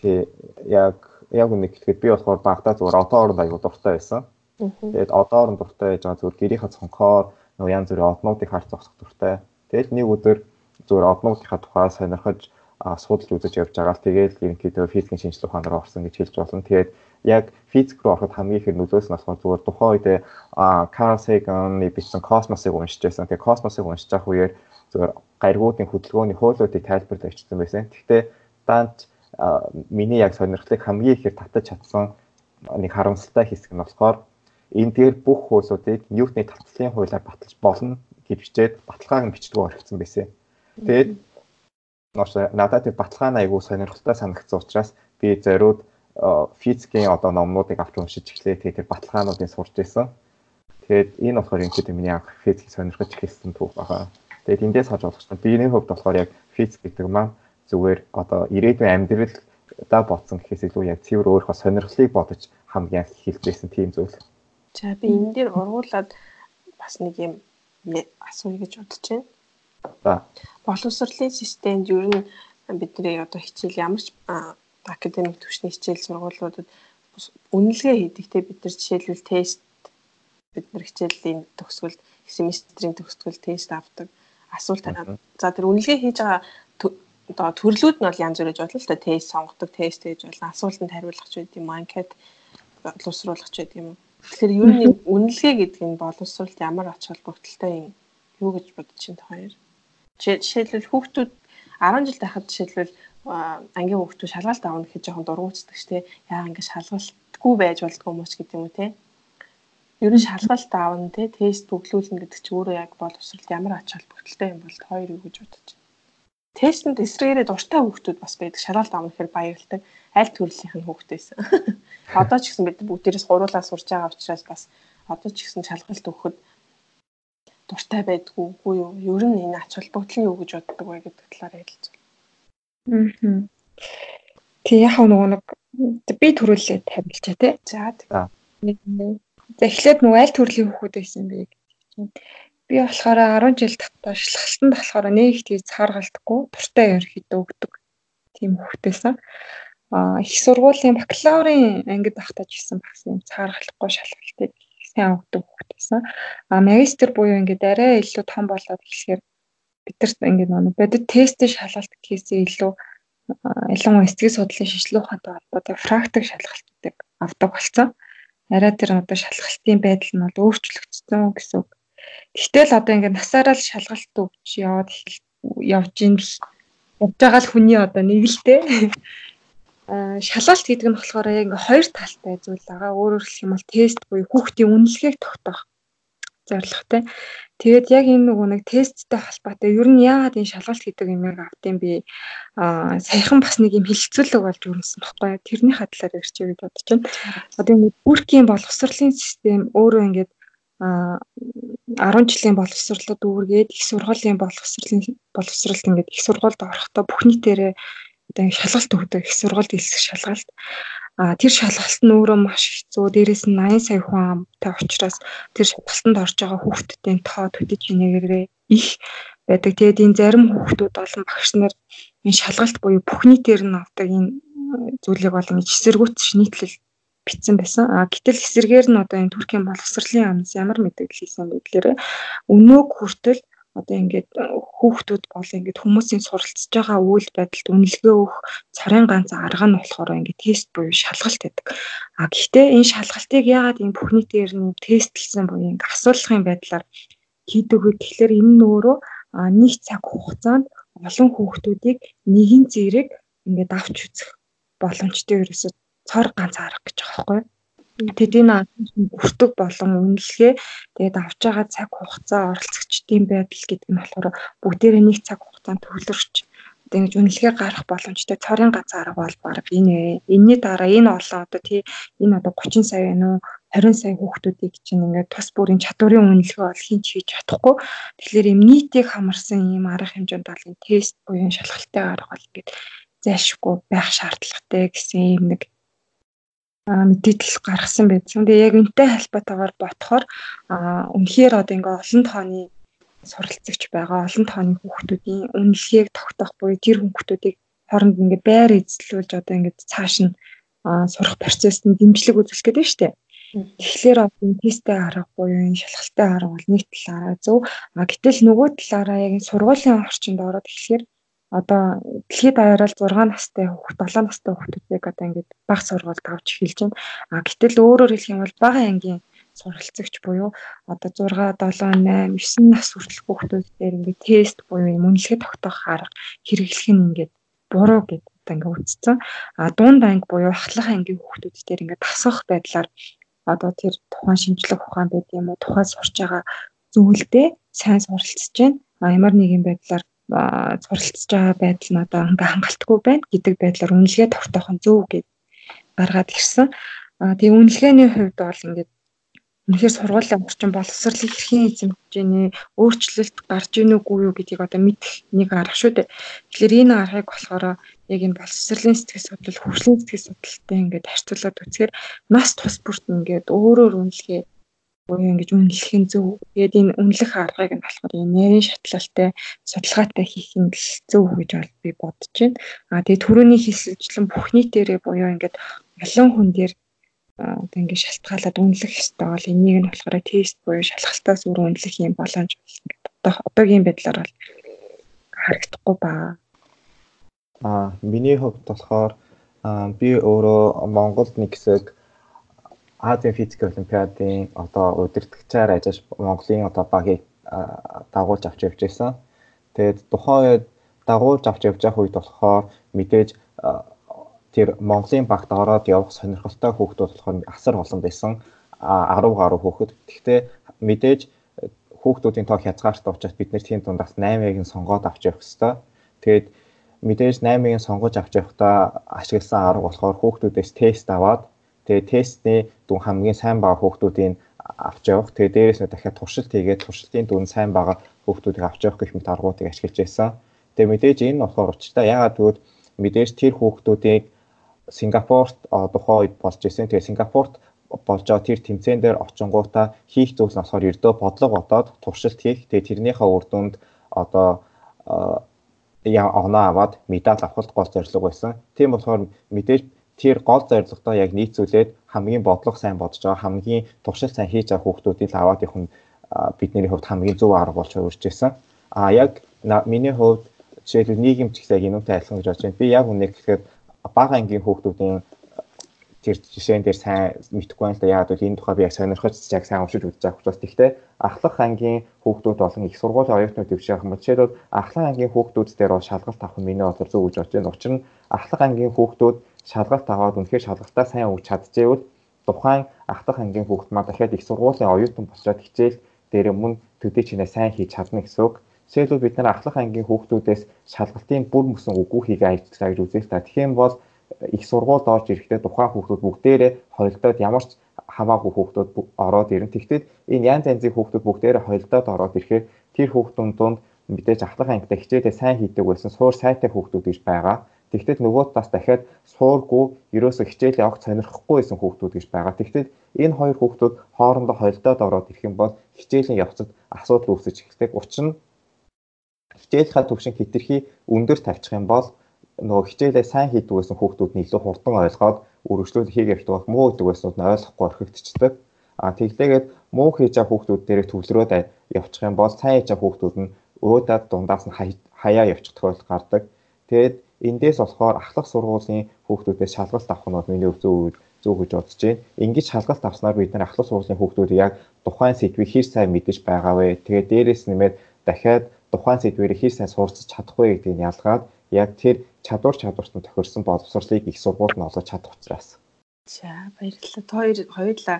Тий яг яг үнэ гэхэд би болохоор багтаа зүгээр одоо оронд аягүй дуртай байсан. Тэгээд одоо оронд дуртай байж байгаа зүгээр гэрийнхаа цонхоор нөгөө янз бүрийн однуудыг харж зогсох дуртай. Тэгээд нэг өдөр зүгээр однуудынхаа тухай сонирхож судалж үзэж явж байгаа л тэгээд ерөнхийдөө физикийн шинжилгээ ухаанаар орсон гэж хэлж болно. Тэгээд яг физик руу ороход хамгийн их нөлөөс нь болохоор зүгээр тухайн үедээ Carl Sagan-ы бичсэн космосыг уншиж байсан. Тэгээ космосыг уншиж авах үеэр зүгээр гаригуудын хөдөлгөөний хуулиудыг тайлбарлаж өгсөн байсан. Гэхдээ даанч миний яг сонирхлыг хамгийн ихээр татаж чадсан нэг харамсалтай хэсэг нь болохоор энэ дээр бүх хуулиудыг Ньютоны татлын хуулиар баталж болно гэж бичээд баталгааг нь бичдэг орхисон байсан. Тэгээд надад тэр баталгаа айгүй сонирхолтой санагдсан учраас би зориуд физикийн одоо номнуудыг авч уншиж эхлэе. Тэгээд тэр баталгаануудыг сурч ирсэн. Тэгээд энэ болохоор ингээд миний анх физик сонирхож эхэлсэн түүх байгаа. Тэгээд эндээс хаж болох чинь биений хувьд болохоор яг физик гэдэг маань зүгээр одоо ирээдүйн амьдралдаа бодсон гэхээс илүү яг цэвэр өөрийнхөө сонирхлыг бодож хамгийн анх хэлжсэн тийм зүйл. За би энэ дээр ургуулад бас нэг юм асууя гэж бодож байна. За. Боловсролын системд ер нь бидний одоо хичээл ямар ч академик түвшний хичээл сургуулиудад үнэлгээ хийдэг те бид нар жишээлбэл тест бид нар хичээлийн төгсгөлд семестрийн төгсгөл тест авдаг асуулт танаад за тэр үнэлгээ хийж байгаа одоо төрлүүд нь бол янз бүр гэж бодлоо л та тест сонгодог тест хийж болно асуултанд хариулах ч байд юм анкет боловсруулах ч байд юм тэгэхээр ер нь үнэлгээ гэдэг нь боловсролд ямар ач холбогдолтой юм? Юу гэж бодож та хоёр жишээлбэл хүүхдүүд 10 жил байхад жишээлбэл ангийн хүүхдүүд шалгалт авах гэхэд жоохон дургуутдаг ш тий яа ингэ шалгалтгүй байж болдгоо юм уу ч гэдэг юм уу тий ер нь шалгалт аавна тий тест бүглүүлнэ гэдэг чи өөрөө яг боловсролд ямар ач холбогдолтой юм бол хоёр юу гэж бодож байна? Тестэнд эсрэгээрээ дуртай хүүхдүүд бас байдаг. Шалгалт авах гэхээр баярлдаг аль төрлийн хүүхдээс одоо ч гэсэн бид бүгдээрээс гуруулаа сурч байгаа учраас бас одоо ч гэсэн шалгалт өгөхөд дуртай байдгүй үгүй юу ер нь энэ ач холбогдол нь юу гэж боддог вэ гэдэг талаар ярилцъя Аа. Тэг яг нөгөө нэг би төрүүлээ тавилчаа тий. За. За эхлээд нөгөө аль төрлийн хүүхэд байсан бэ. Би болохоор 10 жил татваршлалтанд болохоор нэг их тийж цааргалтгүй туртай ерөөхдөө өгдөг тийм хүүхдээсэн. Аа их сургуулийн бакалаврын ангид багтааж исэн багс юм цааргалахгүй шалгалтыг сайн өгдөг хүүхдээсэн. Аа магистр буюу ингээд арай илүү том болоод эхлэхээр бидэрт ингээд нэг бодит тестийн шалгалт гэхээсээ илүү ялангуяа сэтгэл судлалын шинжилгээ ухаантай холбоотой практик шалгалтуудыг авдаг болсон. Арай тэр одоо шалгалтын байдал нь бол өөрчлөгдсөн гэсэн үг. Гэвтэл одоо ингээд насаараа л шалгалт өгч яваад явж ин явж байгаа л хүний одоо нэг л дээ. Аа шалгалт гэдэг нь болохоор яг хоёр талтай зүйл байгаа. Өөрөөр хэлэх юм бол тест буюу хүүхдийн үнэлгээг тогтоох зорилготой. Тэгээд яг энэ нөгөө нэг тесттэй холбоотой ер нь яагаад энэ шалгалт гэдэг юмыг автын би аа саяхан бас нэг юм хилцүүлэг болж өрнөсөн баггүй. Тэрний хадлаар ирчихээ гэж бодож байна. Одоо ингэ бүркийн боловсролын систем өөрөө ингээд а 10 жилийн боловсролд үүргээд их сургуулийн боловсролын боловсролд ингээд их сургуульд орохдоо бүх нийтээрээ одоо шалгалт өгдөг их сургуульд хэлсэх шалгалт А тэр шалгалт нь өөрөө маш хэцүү. Дээрээс нь 80 сая хүн амтай учраас тэр шалгалтанд орж байгаа хүүхдүүдийн тоо төдөж хийнэгээрээ их байдаг. Тэгээд энэ зарим хүүхдүүд олон багш нар энэ шалгалт буюу бүхний дээр нь авдаг энэ зүйлийг бол ингэж эсэргүүц нийтлэл битсэн байсан. А гэтэл эсэргээр нь одоо энэ Туркийн боловсролын амнаас ямар мэдээлэл хийсэн гэхээр өнөөг хүртэл одоо ингээд хүүхдүүд бол ингээд хүмүүсийн суралцж байгаа үйл байдалд үнэлгээ өгөх царийн ганц арга нь болохоор ингээд тест буюу шалгалт гэдэг. А гэхдээ энэ шалгалтыг яагаад энэ бүхний дээр нь тестлсэн буюу ингээд асуулгын байдлаар хийдэг вэ гэхээр энэ нь өөрөө нэг цаг хугацаанд олон хүүхдүүдийг нэгэн зэрэг ингээд авч үзэх боломжтой ерөөсө цор ганц арга гэж байгаа байхгүй юу? Тэдний бүртэг болон үнэлгээ тэгээд авч байгаа цаг хугацаа оролцогчдын байдал гэдэг нь болохоор бүгдээрээ нэг цаг хугацаанд төвлөрч одоо ингэж үнэлгээ гарах боломжтой цорын ганц арга бол баг энэ энэний дараа энэ олон одоо тий энэ одоо 30 сая байна уу 20 сая хүүхдүүдийг чинь ингээд тус бүрийн чадварын үнэлгээ бол хинч хийж чадахгүй. Тэгэхээр юм нийтийг хамарсан ийм арга хэмжээнд бол энэ тест буюу шалгалттай арга бол ингээд зайлшгүй байх шаардлагатай гэсэн юм нэг мэдээлэл гаргасан байсан. Тэгээ яг энтэй холбоотойгоор ботхоор үнэхээр одоо ингээ олон тооны суралцагч байгаа олон тооны хүүхдүүдийн үнэлгээг тогтоох буюу тэр хүүхдүүдийг хооронд ингээ байр эзлүүлж одоо ингээ цааш нь сурах процессд дэмжлэг үзүүлэх гэдэг нь шүү дээ. Тэгэхээр энэ тесттэй арга буюу энэ шалгалтай арга бол нэг талаараа зөв. А гэтэл нөгөө талаараа яг сургуулийн орчинд ороод эхлэхээр одоо дэлхийд даяараа 6 настай хүүхд 7 настай хүүхдүүдийг одоо ингээд баг сургуульд авч эхэлж байна. А гэтэл өөрөөр хэлэх юм бол бага ангийн суралцагч буюу одоо 6 7 8 9 нас хүртэл хүүхдүүд дээр ингээд тест буюу юм үнэлгээ тогтоох арга хэрэглэх нь ингээд буруу гэдэг одоо ингээд үзсэн. А дунд анги буюу ахлах ангийн хүүхдүүд дээр ингээд тасгах байдлаар одоо тэр тухайн шинжлэх ухаан байд юм уу тухайн сурч байгаа зүйлдээ сайн суралцж байна. А ямар нэгэн байдлаар суралцж байгаа байдал нь одоо ингээ хангалтгүй байна гэдэг байдлаар үнэлгээ тогтоох нь зөв гэж гаргаад ирсэн. Тэгээ үнэлгээний хувьд бол ингээд үнэхээр сургуулийн орчин боловсролын хэрхэн эзэм хэмжээний өөрчлөлт гарч ийн үгүй юу гэдгийг одоо мэдэх нэг арга шүү дээ. Тэгэхээр энэ аргыг болохоор яг энэ боловсролын сэтгэл судлал, хөгжлийн сэтгэл судлалтай ингээд харьцуулаад үзэхээр нас тус бүрт ингээд өөрөөр үнэлгээ буюу ингэж үнэлэх нь зөв. Тэгээд энэ үнэлэх аргыг нь болохоор энэ нэрийн шатлалтай судалгаатай хийх нь зөв гэж бол би бодож байна. Аа тэгээд түрүүний хэлсэлжлэн бүхний дээрээ буюу ингээд олон хүн дээр одоо ингээд шалтгаалаад үнэлэх ёстой бол энийг нь болохоор тест буюу шалгалтаас өөр үнэлэх юм боломж ингээд одоо одоогийн байдлаар бол харагдахгүй ба. Аа миний хувьд болохоор би өөрөө Монголд нэг хэсэг Азийн физик олимпиадын одоо удирдагчаар ажиллаж Монголын одоо багийг дагуулж авч явж байсан. Тэгээд тухайн үед дагуулж авч явж байх үед болохоор мэдээж тэр Монголын багт ороод явах сонирхолтой хүүхдүүд болохоор асар олон байсан. 10 гаруй хүүхэд. Гэхдээ мэдээж хүүхдүүдийн тоо хязгаартай учраас бид нэр тийм дундаас 8-ыг нь сонгоод авч явах хэрэгтэй. Тэгээд мэдээж 8-ыг нь сонгож авч явахдаа ашигласан арга болохоор хүүхдүүдээс тест аваад Тэгээ тестний дүн хамгийн сайн байгаа хүүхдүүдийн авч явах. Тэгээ дээрээс нь дахиад туршилт хийгээд туршилтын дүн сайн байгаа хүүхдүүдийг авч явах гэх мэт аргуудыг ашиглаж байсан. Тэгээ мэдээж энэ болохоор учиртай. Яагаад гэвэл мэдээж тэр хүүхдүүдийг Сингапурт тухайн үед болж исэн. Тэгээ Сингапурт болж байгаа тэр тэмцээн дээр очингуудаа хийх зүйлс нь болохоор ердөө бодлого бодоод туршилт хийх. Тэгээ тэрнийхээ үр дүнд одоо яа оноо аваад медаль авахд гол зорилго байсан. Тийм болохоор мэдээж тэр гол зорилготой яг нийцүүлээд хамгийн бодлого сайн бодож байгаа хамгийн туршилт сайн хийж байгаа хүүхдүүдийг л аваад явах нь бидний хувьд хамгийн зөв арга болж байсан. А яг миний хувьд жишээлбэл нийгэмч яг энүүтэй адилхан гэж бодож байна. Би яг үнэ гэхээр бага ангийн хүүхдүүдийн тэр жишээн дээр сайн мэдэхгүй байна л да. Яг л энэ тухай би яг сонирхож яг сайн уншиж үзэж байгаа учраас тэгтээ ахлах ангийн хүүхдүүд болон их сургуулийн оюутнууд дэвших юм. Жишээлбэл ахлах ангийн хүүхдүүд дээр бол шалгалт авах нь миний бодлоор зөв гэж бодож байна. Учир нь ахлах ангийн хүүхдүүд шалгалт аваад үнэхээр шалгалтаа сайн өгч чадчихвэл тухайн ахтах ангийн хүүхд маа дахиад их сургуулийн оюутан болчоод хичээл дээр мөн төдий чинээ сайн хийж чадна гэсэн үг. Жишээлбэл бид нар ахлах ангийн хүүхдүүдээс шалгалтын бүр мөсөн үгүй хийгээ ажиллаа гэж үзээ та. Тэгэхээр бол их сургуульд орж ирэхдээ тухайн хүүхдүүд бүгдээрээ хойлдоод ямар ч хамаагүй хүүхдүүд ороод ирнэ. Тэгвэл энэ янз янзын хүүхдүүд бүгдээрээ хойлдоод ороод ирэхээр тэр хүүхдүүн донд мэдээж ахлах ангитай хичээлээ сайн хийдэг байсан суур сайтай хүүхдүүд гэж байгаа. Тэгвэл нөгөө тас дахиад суургүй ерөөсө хичээлээ огт сонирхгүй байсан хүүхдүүд гэж байгаа. Тэгвэл энэ хоёр хүүхдүүд хоорондоо холдоод ороод ирэх юм бол хичээлийн явцад асуудал үүсэж эхэлдэг. Учир нь хичээлийнхаа төвшин хэтэрхий өндөр тавьчих юм бол нөгөө хичээлээ сайн хийдэг байсан хүүхдүүд нь илүү хурдан ойлгоод үргэлжлүүл хийх явж байгаа муу гэдэг байснууд нь ойлгохгүй орхигдчихдаг. А тэглээгээд муу хийж байгаа хүүхдүүд дээр төвлөрөөд явчих юм бол сайн хийж байгаа хүүхдүүд нь өөдөөд дундаас нь хаяа явчих тохиолдол гардаг. Тэгээд эндээс болохоор ахлах сургуулийн хүүхдүүдээс шалгалт авах нь бол миний зөв зөв гэж бодож байна. Ингэж шалгалт авснаар бид нар ахлах сургуулийн хүүхдүүд яг тухайн сэдвийг хэр сайн мэдэж байгаа вэ? Тэгээд дээрэс нэмээд дахиад тухайн сэдвээр хэр сайн сурч чадах вэ гэдгийг ялгаад яг тэр чадвар чадварт нь тохирсон боловсролыг их сургуульд нь олгож чадах учраас. За баярлалаа. Хоёр хоёулаа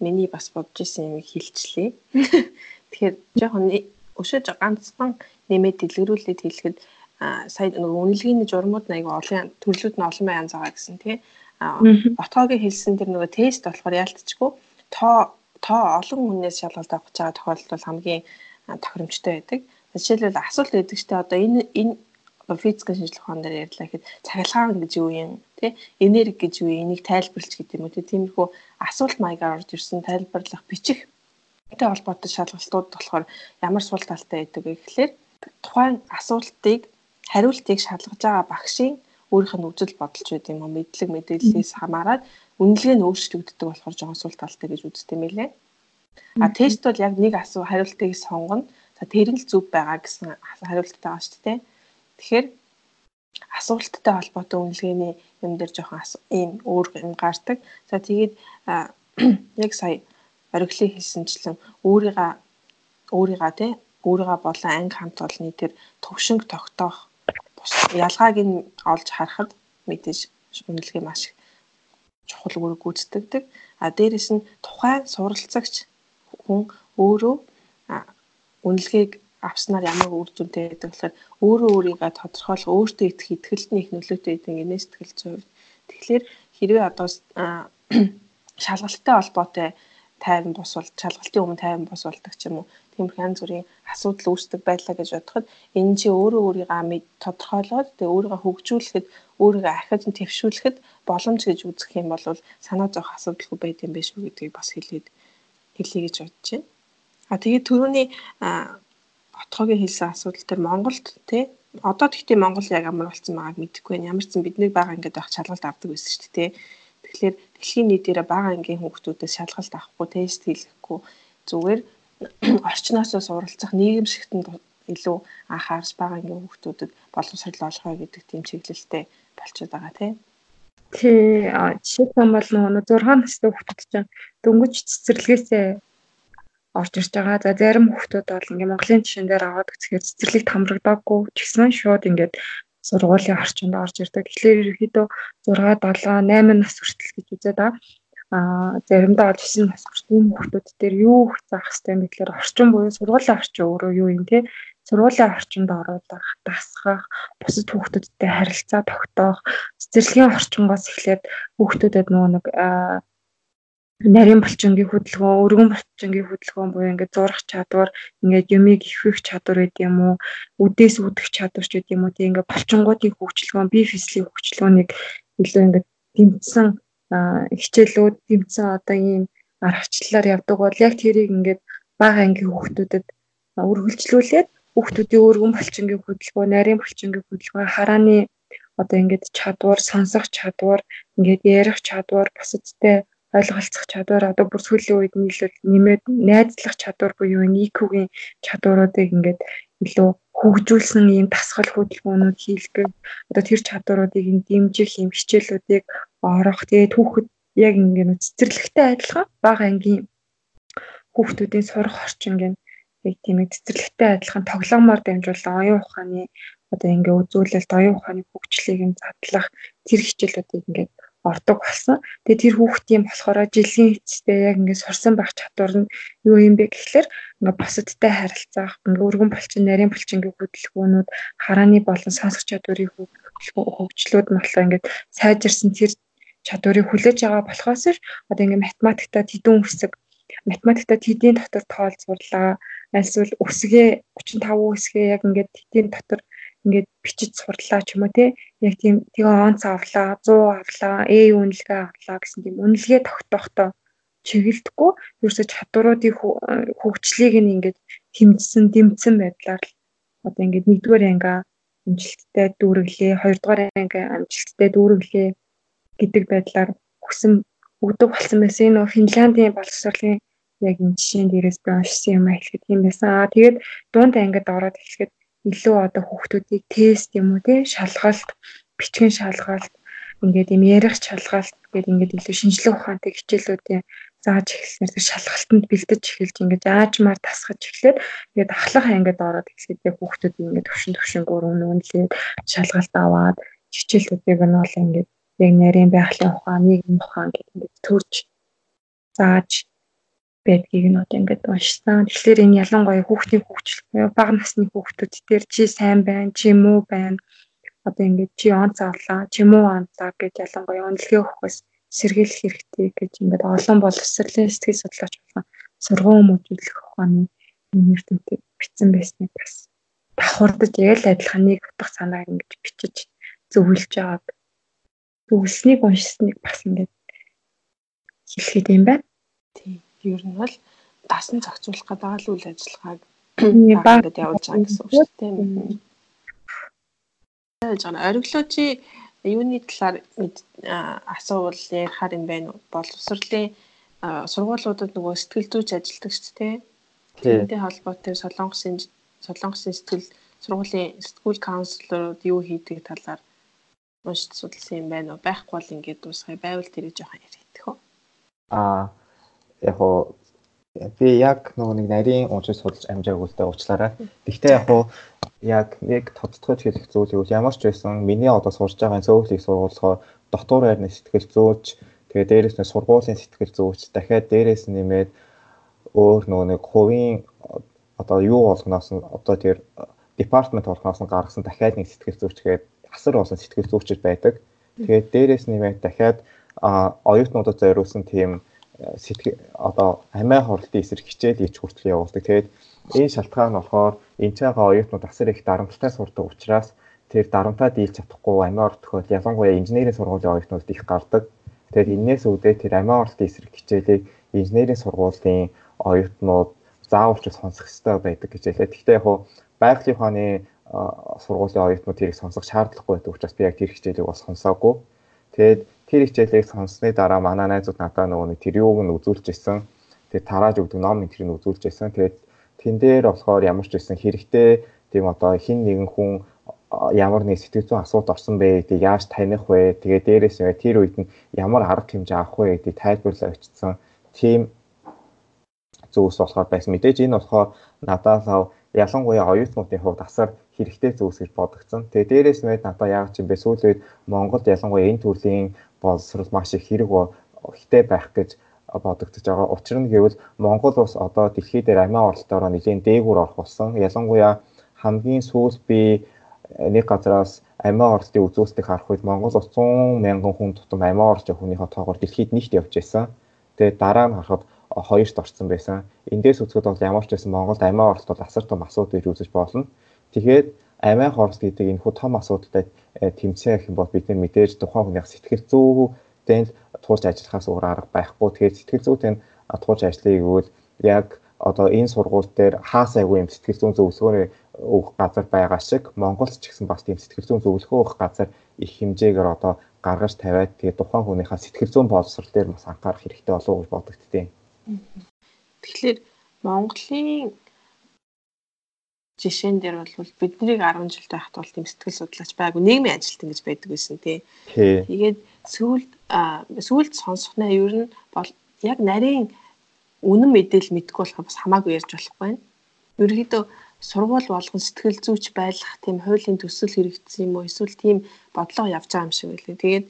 миний бас бодож исэн юм хэлчихлээ. Тэгэхээр жоохон өшөөж ганцхан нэмээд дэлгэрүүлээд хэлэхэд сая нөгөө үнэлгээний журмууд нэг олон төрлүүд нь олон янз байгаа гэсэн тий. Отгоогийн хэлсэн тэр нөгөө тест болохоор яалтчгүй тоо тоо олон хүнээс шалгалт авах гэж байгаа тохиолдол хамгийн тохиромжтой байдаг. Жишээлбэл асуулт өгдөг штэ одоо энэ энэ физикийн шинжилгээ ухаан дээр ярьлаа гэхэд цахилгаан гэж юу юм тий энерги гэж юу энийг тайлбарлаж гэдэг юм уу тиймэрхүү асуулт маягаар орж ирсэн тайлбарлах бичих тэй холбоотой шалгалтууд болохоор ямар сул талтай байдаг вэ гэхлээр тухайн асуултыг хариултыг шалгаж байгаа багшийн өөрийнх нь үзэл бодолч байд юм уу мэдлэг мэдээллээс хамаарат үнэлгээ нь өөрчлөгддөг болохоор жоохон сул талтай гэж үздэг юм лээ. А тест бол яг нэг асуу хариултыг сонгоно. За тэр нь л зөв байгаа гэсэн хариулттай байгаа шүү дээ. Тэгэхээр асуулттай холбоотой үнэлгээний юм дээр жоохон ийм өөр юм гардаг. За тэгээд яг сая ориглын хэлсэнчлэн өөрийгөө өөрийгөө тий өөрийгөө болон анги хамт олонны тэр төвшинг тогтоох ялгааг нь олж харахад мэдээж үнэлгээ маш чухал үүрэг гүйцэтгэдэг. А дээрэс нь тухайн суралцагч хүн өөрөө үнэлгээг авснаар ямар үр дүнтэй байдаг болохоор өөрөө өөрийгөө тодорхойлох, өөртөө итгэх итгэлд нь их нөлөөтэй байдаг инээ сэтгэл зүйн. Тэгэхээр хэрвээ одоо шалгалттай холбоотой тайван бус бол шалгалтын өмнө тайван бус болдог ч юм уу тиймэрхүү янз бүрийн асуудал үүсдэг байлаа гэж бодоход энэ чи өөрөө өөрийгөө тодорхойлоод тэгээ өөрийгөө хөгжүүлэхэд өөрийгөө ахиж нь твшүүлэхэд боломж гэж үзэх юм бол санаа зовх асуудалгүй байд юм биш үү гэдгийг бас хэлээд хэлье гэж бодож байна. А тэгээд түрүүний отгоогийн хэлсэн асуудал төр Монголд тий одоо тэгтээ Монгол яг амар болсон байгааг мэдэхгүй байна. Ямар ч зэн бидний бага ингээд байх шалгалт авдаг байсан шүү дээ тий. Тэгэхээр дэлхийн нийтээр бага ангийн хүүхдүүдээс шалгалт авахгүй тест хийлгэхгүй зүгээр орчноосоо суралцах нийгэм шигтэнд илүү анхаарч бага ангийн хүүхдүүдэд боловсрол олгоё гэдэг тийм чиглэлтэй болчиход байгаа тийм. Тий, жишээлбэл бол нөгөө 6 настай хүүхдүүд чинь дөнгөж цэцэрлэгээсээ орж ирж байгаа. За зарим хүүхдүүд бол ингээ Монголын жишээн дээр аваад үзэхээр цэцэрлэгт хамрагдаагүй ч гэсэн шууд ингээд сургуулийн орчинд орж ирдэг. Тэгэхээр ерөөхдөө 6, 7, 8 нас хүртэл гэж үзээд байгаа. Аа заримдаа бол 9 нас хүртэл энэ хүүхдүүд дээр юу их заах бэ гэхээр орчин буюу сургуулийн орчин өөрөө юу юм те? Сургуулийн орчинд оруулах, дасгах, бусад хүүхдүүдтэй харилцаа тогтоох, цэцэрлэгийн орчингоос эхлээд хүүхдүүдэд нөгөө нэг нарийн булчингийн хөдөлгөөн, өргөн булчингийн хөдөлгөөн буюу ингээд зурах чадвар, ингээд юмыг ихвэх чадвар гэдэг юм уу, үдээс үдэх чадварч гэдэг юм уу, тийм ингээд булчингуудын хөгжлөгөөн, бие физикийн хөгжлөгөөнийг илүү ингээд тэмцсэн хичээлүүд, тэмцсэн одоо ийм аргачлалаар явдаг бол яг тэрийг ингээд бага ангийн хүүхдүүдэд үргэлжлүүлээд хүүхдүүдийн өргөн булчингийн хөдөлгөөн, нарийн булчингийн хөдөлгөөн, харааны одоо ингээд чадвар, сонсох чадвар, ингээд ярих чадвар, бусадтай ойлголцох чадвар одоо бүр сүүлийн үед илүү нэмээд найзлах чадвар буюу IQ-гийн чадваруудыг ингээд илүү хөгжүүлсэн ийм дасгал хөдөлгөөнүүд хийлгэх одоо тэр чадваруудыг дэмжих ийм хичээлүүдийг орох тэгээд хүүхэд яг ингээд цэцэрлэгтэй адилхан бага ангийн хүүхдүүдийн сурах орчинг нь яг тийм ээ цэцэрлэгтэй адилхан тоглоомоор дамжуулан оюун ухааны одоо ингээ үзүүлэлт оюун ухааны хөгжлийг нь задлах тэр хичээлүүдийг ингээд ордог болсон. Тэгээ тэр хүүхдийн болохоор жилийн эцэстээ яг ингээд сурсан байх чадвар нь юу юм бэ гэхлээр ингээд босодтой харилцах, ингээд өргөн булчин, нарийн булчингийн хөдөлгөөнүүд, харааны болон сонсох чадварын хөгжлүүд нь болохоор ингээд сайжирсан тэр чадварыг хүлээж байгаа болохоос одоо ингээд математикта тэдүүн хэсэг математикта тэдийн дотор тоолзуурлаа. Альсвал үсгээ 35 үсгээ яг ингээд тэдийн дотор ингээд бичиж сурлаа ч юм уу те яг тийм тэгээ онц авлаа 100 авлаа ээ үнэлгээ авлаа гэсэн тийм үнэлгээ тогтоохдоо чиглэдэггүй ерөөсө чадваруудын хөгжлийг нь ингээд хэмжсэн дэмцсэн байдлаар л одоо ингээд нэгдүгээр анги амжилттай дүүрэглээ хоёрдугаар анги амжилттай дүүрэглээ гэдэг байдлаар хүсэм өгдөг болсон байсан. Энэ Финляндийн боловсролын яг энэ жишээн дээрээс би уншсан юм хэлэхэд тийм байсан. Аа тэгээд дунд ангид ороод эхлэхэд илүү одоо хүүхдүүдийг тест юм уу тий шалгалт, бичгэн шалгалт, ингээд юм ярих шалгалт гэдэг ингээд илүү шинжлэх ухаантай хичээлүүдийн зааж эхэлснээр шалгалтанд бэлдэж эхэлж ингээд аажмаар тасгаж эхлээд ингээд ахлах ангид ороод эхлэхдээ хүүхдүүд ингээд төвшин төвшингөөр үнэлээд шалгалт аваад хичээлүүдийг нь бол ингээд яг нарийн байгалийн ухаан, нийгмийн ухаан гэх ингээд төрж зааж байдгийг нь одоо ингээд уншсан. Тэгэхээр энэ ялангуяа хүүхдийн хөгжил бага насны хүүхдүүд дээр чи сайн байна, чи муу байна. Одоо ингээд чи онц авлаа, чи муу онцаа гэж ялангуяа үнэлгээ өгөхөөс сэргийлэх хэрэгтэй гэж ингээд олон боловсролын сэтгэл судлаач болон сургууль мөжиглэх ухааны нэртэмтэй бичсэн байсныг бас давхардаж яг л адилхан нэг утга санааг ингэж бичиж зөвлөж аваад зөвлөснийг уншсныг бас ингээд хэлэхэд юм байна. Тийм. Ер нь бол дасан зохицуулах гэдэг л үйл ажиллагааг багтад явуулж байгаа гэсэн үг шүү дээ. Яаж гана ориглоо чи юуны талаар асуувал ярихаар юм байна уу? Боловсролын сургуулиудад нөгөө сэтгэл зүйч ажилтдаг шүү дээ. Тэрнтэй холбоотой Солонгосын Солонгосын сэтгэл сургуулийн сэтгүүл каунселорууд юу хийдэг талаар уншиж судалсан юм байна уу? Байхгүй бол ингээд дуусгая. Байвал тэрийг жоохон ярих хөө. Аа яг уу би яг нөгөө нэг нарийн уншиж судалж амжаагүй л дээ уучлаарай. Гэхдээ яг уу яг нэг тодтогч хэлэх зүйл юу ямар ч байсан миний одоо сурж байгаа цөөхлийг сургуулсаар дотор байрны сэтгэл зүйч тэгээ дээрэс нь сургуулийн сэтгэл зүйч дахиад дээрэс нь нэмээд өөр нөгөө нэг хувийн одоо юу болгоноос нь одоо тэр департамент болгоноос нь гаргасан дахиад нэг сэтгэл зүйч гээд асар олон сэтгэл зүйчд байдаг. Тэгээд дээрэс нэмээд дахиад оюутнуудад зориулсан тийм сэтгэл одоо амиа хорлтын эсрэг хичээл ич хүртэл явуулдаг. Тэгээд энэ шалтгаан нь болохоор энэ цайгаа оюутнууд асар их дарамттай сурдаг учраас тэр дарамтаа дийлж чадахгүй амиа орт тохиол ялангуяа инженерийн сургуулийн оюутнууд их гардаг. Тэгээд энээс үүдээ тэр амиа хорлтын эсрэг хичээлийг инженерийн сургуулийн оюутнууд заавалч сонсох ёстой байдаг гэж хэлээ. Гэхдээ яг байгалийн ухааны сургуулийн оюутнууд тэрийг сонсох шаардлагагүй байдаг учраас би яг тэр хичээлийг бас сонсоогүй. Тэгээд тэр хичээлийг сонссны дараа манай найзууд надад нөгөө нэг тэр юуг нь үзүүлж исэн. Тэгээд тарааж өгдөг ном энэ тэрийг үзүүлж исэн. Тэгээд тэн дээр болохоор ямар ч исэн хэрэгтэй тийм одоо хин нэгэн хүн ямар нэг сэтгэл зүйн асуудал орсон бэ гэдгийг яаж таних вэ? Тэгээд дээрээс нь тэр үед нь ямар арга хэмжээ авах вэ гэдгийг тайлбарлаа өгчсөн. Тийм зүйлс болохоор байсан. Мэдээж энэ болохоор надаас ялангуяа оюутнуудын хувьд асар хэрэгтэй зүйлс гэж бодогдсон. Тэгээ дээрээс нь надад яг ч юм бэ сүүлийн үед Монголд ялангуяа энэ төрлийн боловсрол маш их хэрэг хтэй байх гэж бодогдож байгаа. Учир нь гэвэл Монгол бас одоо дэлхий дээр амиа оролтоороо нэлийн дээгүүр орох болсон. Ялангуяа хамгийн сүүлд би нэг газараас амиа оролтын үзүүлэлтийг харах үед Монгол бас 100 мянган хүн тутам амиа байгаа хүнийхээ тоогоор дэлхийд нэгт явж байсан. Тэгээд дараа нь харахад хоёрт орсон байсан. Эндээс үзэхэд бол ямар ч байсан Монголд амиа оролт бол асар том асуудал гэж үзэж болно. Тэгэхээр амиа хорс гэдэг энэ хүү том асуудалтай э, тэмцээх юм бол бид мэдээж тухайн хүнийх сэтгэл зүйтэй туулж ажиллахаас өөр арга байхгүй. Тэгэхээр сэтгэл зүйтэй туулж ажиллая гэвэл яг одоо энэ сургууль дээр хаасайгүй юм сэтгэл зүйн зөвлөгөө өгөх газар байгаа шиг Монголд ч гэсэн бас тийм сэтгэл зүйн зөвлөгөө өгөх газар их хэмжээгээр одоо гаргаж тавиад тэгээ тухайн хүнийхээ сэтгэл зүйн боловсрол дээр бас анхаарах хэрэгтэй болов уу гэж бодогдтiin. Тэгэхээр Монголын жишээн дээр бол биднийг 10 жил байхад бол тийм сэтгэл судлаач байгу нийгмийн ажилтан гэж байдаг байсан тий. Тэгээд сүүлд сүүлд сонсохнаа ер нь бол яг нарийн үнэн мэдээлэл мэдгүй болохоо бас хамаагүй ярьж болохгүй байна. Ерөнхийдөө сургууль болгон сэтгэл зүйч байх тийм хуулийн төсөл хэрэгжсэн юм уу эсвэл тийм бодлого явж байгаа юм шиг байлээ. Тэгээд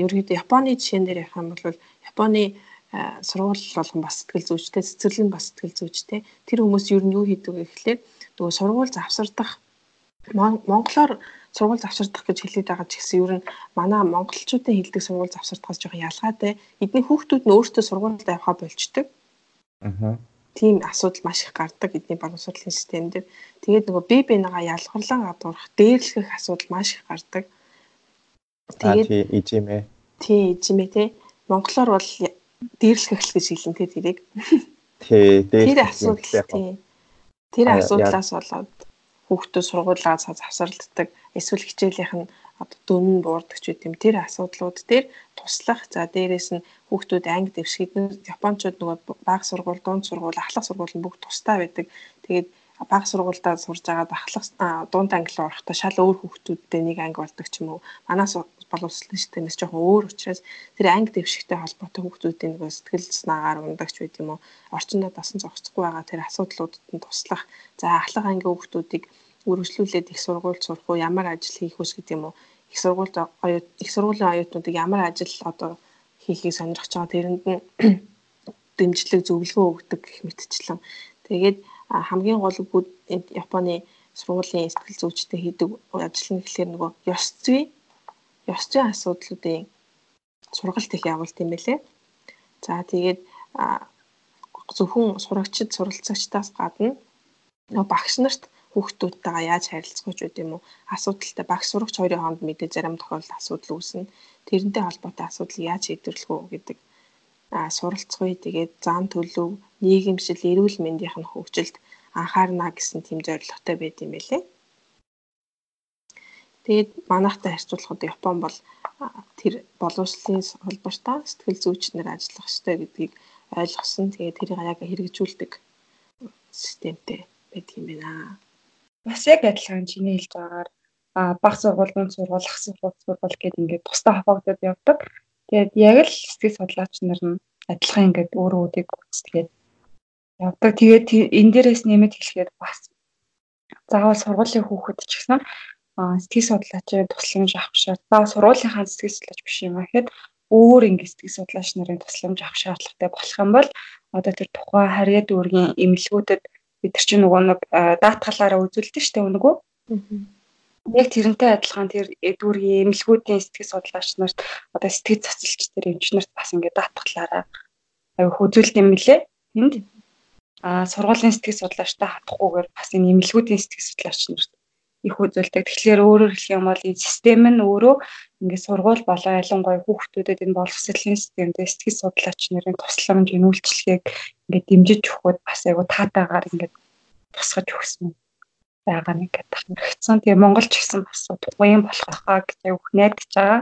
ерөнхийдөө Японы жишээн дээр ярих юм бол Японы сургууль болгон бас сэтгэл зүйчтэй, цэцэрлэг бас сэтгэл зүйчтэй. Тэр хүмүүс ер нь юу хийдэг вэ гэхлээр нөгөө сургууль завсардах монголоор сургууль завсардах гэж хэлээд байгаа ч гэсэн ер нь манай монголчуудын хэлдэг сургууль завсардахаас жоохон ялгаатай. Эдний хүүхдүүд нь өөрсдөө сургуульд явхаа болчдөг. Аа. тийм асуудал маш их гардаг эдний боловсролын систем дээр. Тэгээд нөгөө бие бинийгаа ялгарлан гадуурх, дээрлэх асуудал маш их гардаг. Тэгээд ижимэ. Тий, ижимэ тий. Монголоор бол дээрлэх л гэж хэлэн тий тэрийг. Тий, дээрлэх. Тэр асуудал тий. Тэр асуудлаас болоод хүүхдүүд сургуулаа завсарлагддаг эсвэл хичээлийнх нь дүн нь буурдаг ч гэдэм тэр асуудлууд дээр туслах. За дээрэс нь хүүхдүүд анги дэвшгэд японочууд нөгөө бага сургууль дунд сургууль ахлах сургууль нь бүгд тустай байдаг. Тэгээд бага сургуультай сурж байгаа ахлах дунд англи руу орохдоо шал өөр хүүхдүүдтэй нэг анги болдог ч юм уу. Манаас боловсролын системээс жоохон өөр учраас тэр анги дэвшигтэй холбоотой хүүхдүүдийн нөгөө сэтгэл санаагаар ундагч байд юм уу? Орчиндөө дасан зогсохгүй байгаа тэр асуудлуудад нь туслах за ахлах анги хүүхдүүдийг үргэлжлүүлээд их сургууль сурах уу? Ямар ажил хийх үс гэдэг юм уу? Их сургуульд оюут их сургуулийн оюутнуудыг ямар ажил одоо хийхийг сонирхож байгаа? Тэрэнд нь дэмжлэг зөвлөгөө өгдөг гэх мэтчлэн. Тэгээд хамгийн гол Японы сургуулийн сэтгэл зүйчтэй хийдэг ажил нь гэхэлэр нөгөө ёс зүй ёс зүйн асуудлуудын сургалт их явуулт юм байлээ. За тэгээд зөвхөн сурагчид суралцагчдаас гадна багш нарт хүүхдүүдтэйгээ яаж харилцах вэ гэдэг юм уу асуудалтай багш сурагч хоёрын хооронд мэдээ зарим тохиолдолд асуудал үүснэ. Тэрнтэй холбоотой асуудал яаж шийдвэрлэх вэ гэдэг а суралцгоё тэгээд зам төлөв нийгэмшил эрүүл мэндийн хөгжилд анхаарна гэсэн тийм зорилготой байд юм байлээ. Тэгээд манайхтай харьцуулахад Япон бол тэр боловсролын холбоотой сэтгэл зүйчнэр ажиллах хэрэгтэй гэдгийг ойлгосон. Тэгээд тэрийг яг хэрэгжүүлдэг системтэй байдаг юм байна. Бас яг адилхан чиний хэлж байгаагаар баг сургууль, дунд сургууль, ах сургууль, сургууль гэдэг ингээд тусдаа хаваагдаад явдаг. Тэгээд яг л сэтгэл судлаач нар нь адилхан ингээд өөр үүдийг гүйцэтгээд явдаг. Тэгээд энэ дээрээс нэмэт хэлэхэд бас заавал сургуулийн хүүхэд ч гэсэн сэтгэл судлаачийн тусламж авах шаар. За сургуулийнхаа сэтгэл судлаач биш юм аа гэхэд өөр ингэ сэтгэл судлаач нарын тусламж авах шаардлагатай болох юм бол одоо тэр тухайн харьяа дүүргийн эмнэлгүүдэд бид нар чинь нөгөө нэг даатгалаараа үзүүлдэг шүү дээ үнэгүй. Яг тэрнтэй адилхан тэр дүүргийн эмнэлгүүдийн сэтгэл судлаач нарт одоо сэтгэл цоцолч тэр эмч нарт бас ингэ даатгалаараа аюух үзүүлдэг юм лээ. Энд а сургуулийн сэтгэл судлаачтай хатахгүйгээр бас энэ эмнэлгүүдийн сэтгэл судлаач нарт их үзүүлдэг. Тэгэхээр өөрөөр хэлэх юм бол энэ систем нь өөрөө ингээд сургууль болоо ялангуяа хүүхдүүдэд энэ боловсролын системдээ сэтгэл судлаач нарын тусламж, нүүлчлэгийг ингээд дэмжиж өгөхөд бас айгу таатайгаар ингээд тусгаж өгсөн байгаа нэг гэдэг хэрэгцсэн. Тэгээ Монголч гэсэн бас тугын болох хаа гэж айгу найдаж байгаа.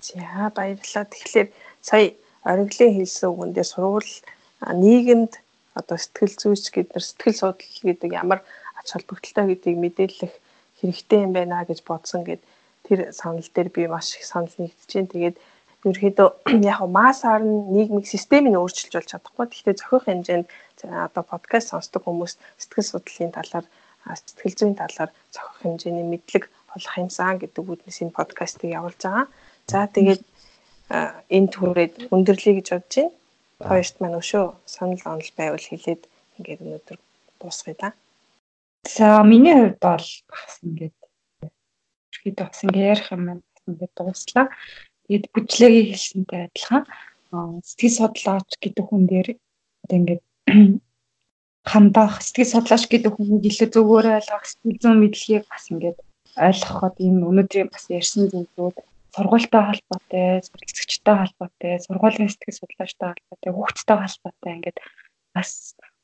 За баярлалаа. Тэгэхээр сая ориглын хэлсэн үгэндээ сургууль нийгэмд одоо сэтгэл зүйч гэдэг сэтгэл судлал гэдэг ямар ач холбогдолтой гэдгийг мэдээлэх хэрэгтэй юм байна гэж бодсон гэд тэр санал дээр би маш их санал нэгдэж байна. Тэгээд ерөөхдөө яг масаар нь нийгмийн системийг өөрчилж болж чадахгүй. Гэхдээ зохиох хэмжээнд одоо подкаст сонсдог хүмүүс сэтгэл судлалын талаар сэтгэл зүйн талаар зохиох хэмжээний мэдлэг олох юмсан гэдэг үүднээс энэ подкастыг явуулж байгаа. За тэгээд энэ төрөд өндөрлөе гэж бодож байна. Хоёрт маань өшөө санал онол байвал хэлээд ингээд өнөөдөр дуусгая. За миний хувьд бол бас ингээд ерөөдөө бас ингээд ярих юм байна. Ингээд дууслаа. Тэгээд бүжлэгийн хэлсэнтэй адилхан сэтгэл судлаач гэдэг хүн дээр одоо ингээд хандах сэтгэл судлаач гэдэг хүнийг илүү зөвгөөр ойлгох сэтгэл зүйн мэдлэгийг бас ингээд ойлгоход энэ өнөөдрийн бас ярьсан зүйлүүд сургуультай холбоотой, суралцагчтай холбоотой, сургуулийн сэтгэл судлаачтай холбоотой, хүүхдтэй холбоотой ингээд бас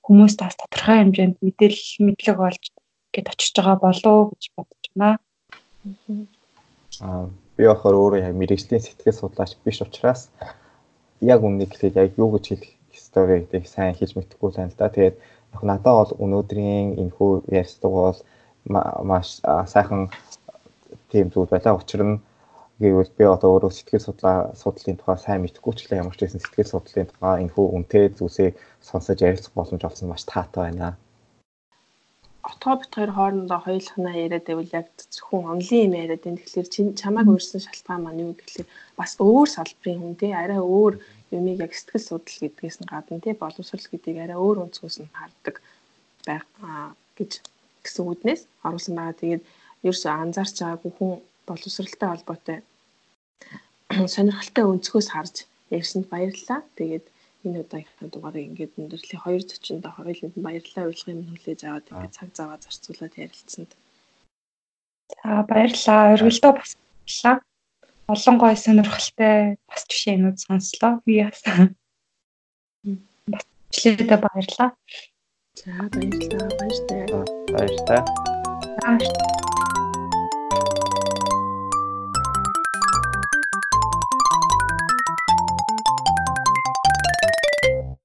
хүмүүс тас тодорхой хэмжээнд мэдээлэл мэдлэг олж гээд очиж байгаа болов гэж бодож байна. Аа би болохоор өөрөө яг мэрэгжлийн сэтгэл судлаач биш учраас яг үннийг хэлээд яг юу гэж хэлэх ёстой вэ гэдгийг сайн хэлж мэдэхгүй байна л да. Тэгээд яг надад бол өнөөдрийн энэхүү ярьцлага бол маш сайхан тийм зүйл байлаа. Учир нь гэвэл би одоо өөрөө сэтгэл судлаа судлалын тухай сайн мэдгүй ч гэсэн ямар ч байсан сэтгэл судлалын тухай энэхүү үнэтэй зүйлсийг сонсож ярилцах боломж олсон маш таатай байна. Отгоо бит хоёр хоорондоо хоёулахнаа яриад байвал яг зөвхөн онлын юм яриад байна. Тэгэхээр чинь чамайг өөрсөн шалтгаан маань юу гэхэлэр бас өөр салбарын хүн тий арай өөр юмыг яг сэтгэл судлал гэдгээс нь гадна тий боловсрол гэдгийг арай өөр өнцгөөс нь хардаг байх гэж гэсэн үднээс оруулсан байгаа. Тэгээд ерөөсөө анзаарч байгаагүй хүн боловсралтай холбоотой сонирхолтой өнцгөөс харж ярьсанд баярлалаа. Тэгээд энэ удаагийнхаа дугаарыг ингээд өндөрлөе 240 даа хоёуланд баярлалаа урилгын минь хүлээж аваад ингээд цаг заваа зарцуулаад ярилцсанд. За баярлалаа. Өргөлдөө баслаа. Олон гой сонирхолтой бас жишээнүүд сонслоо. Би яасан. Бичлээдээ баярлалаа. За баярлалаа. Баяртай. Баярлалаа. За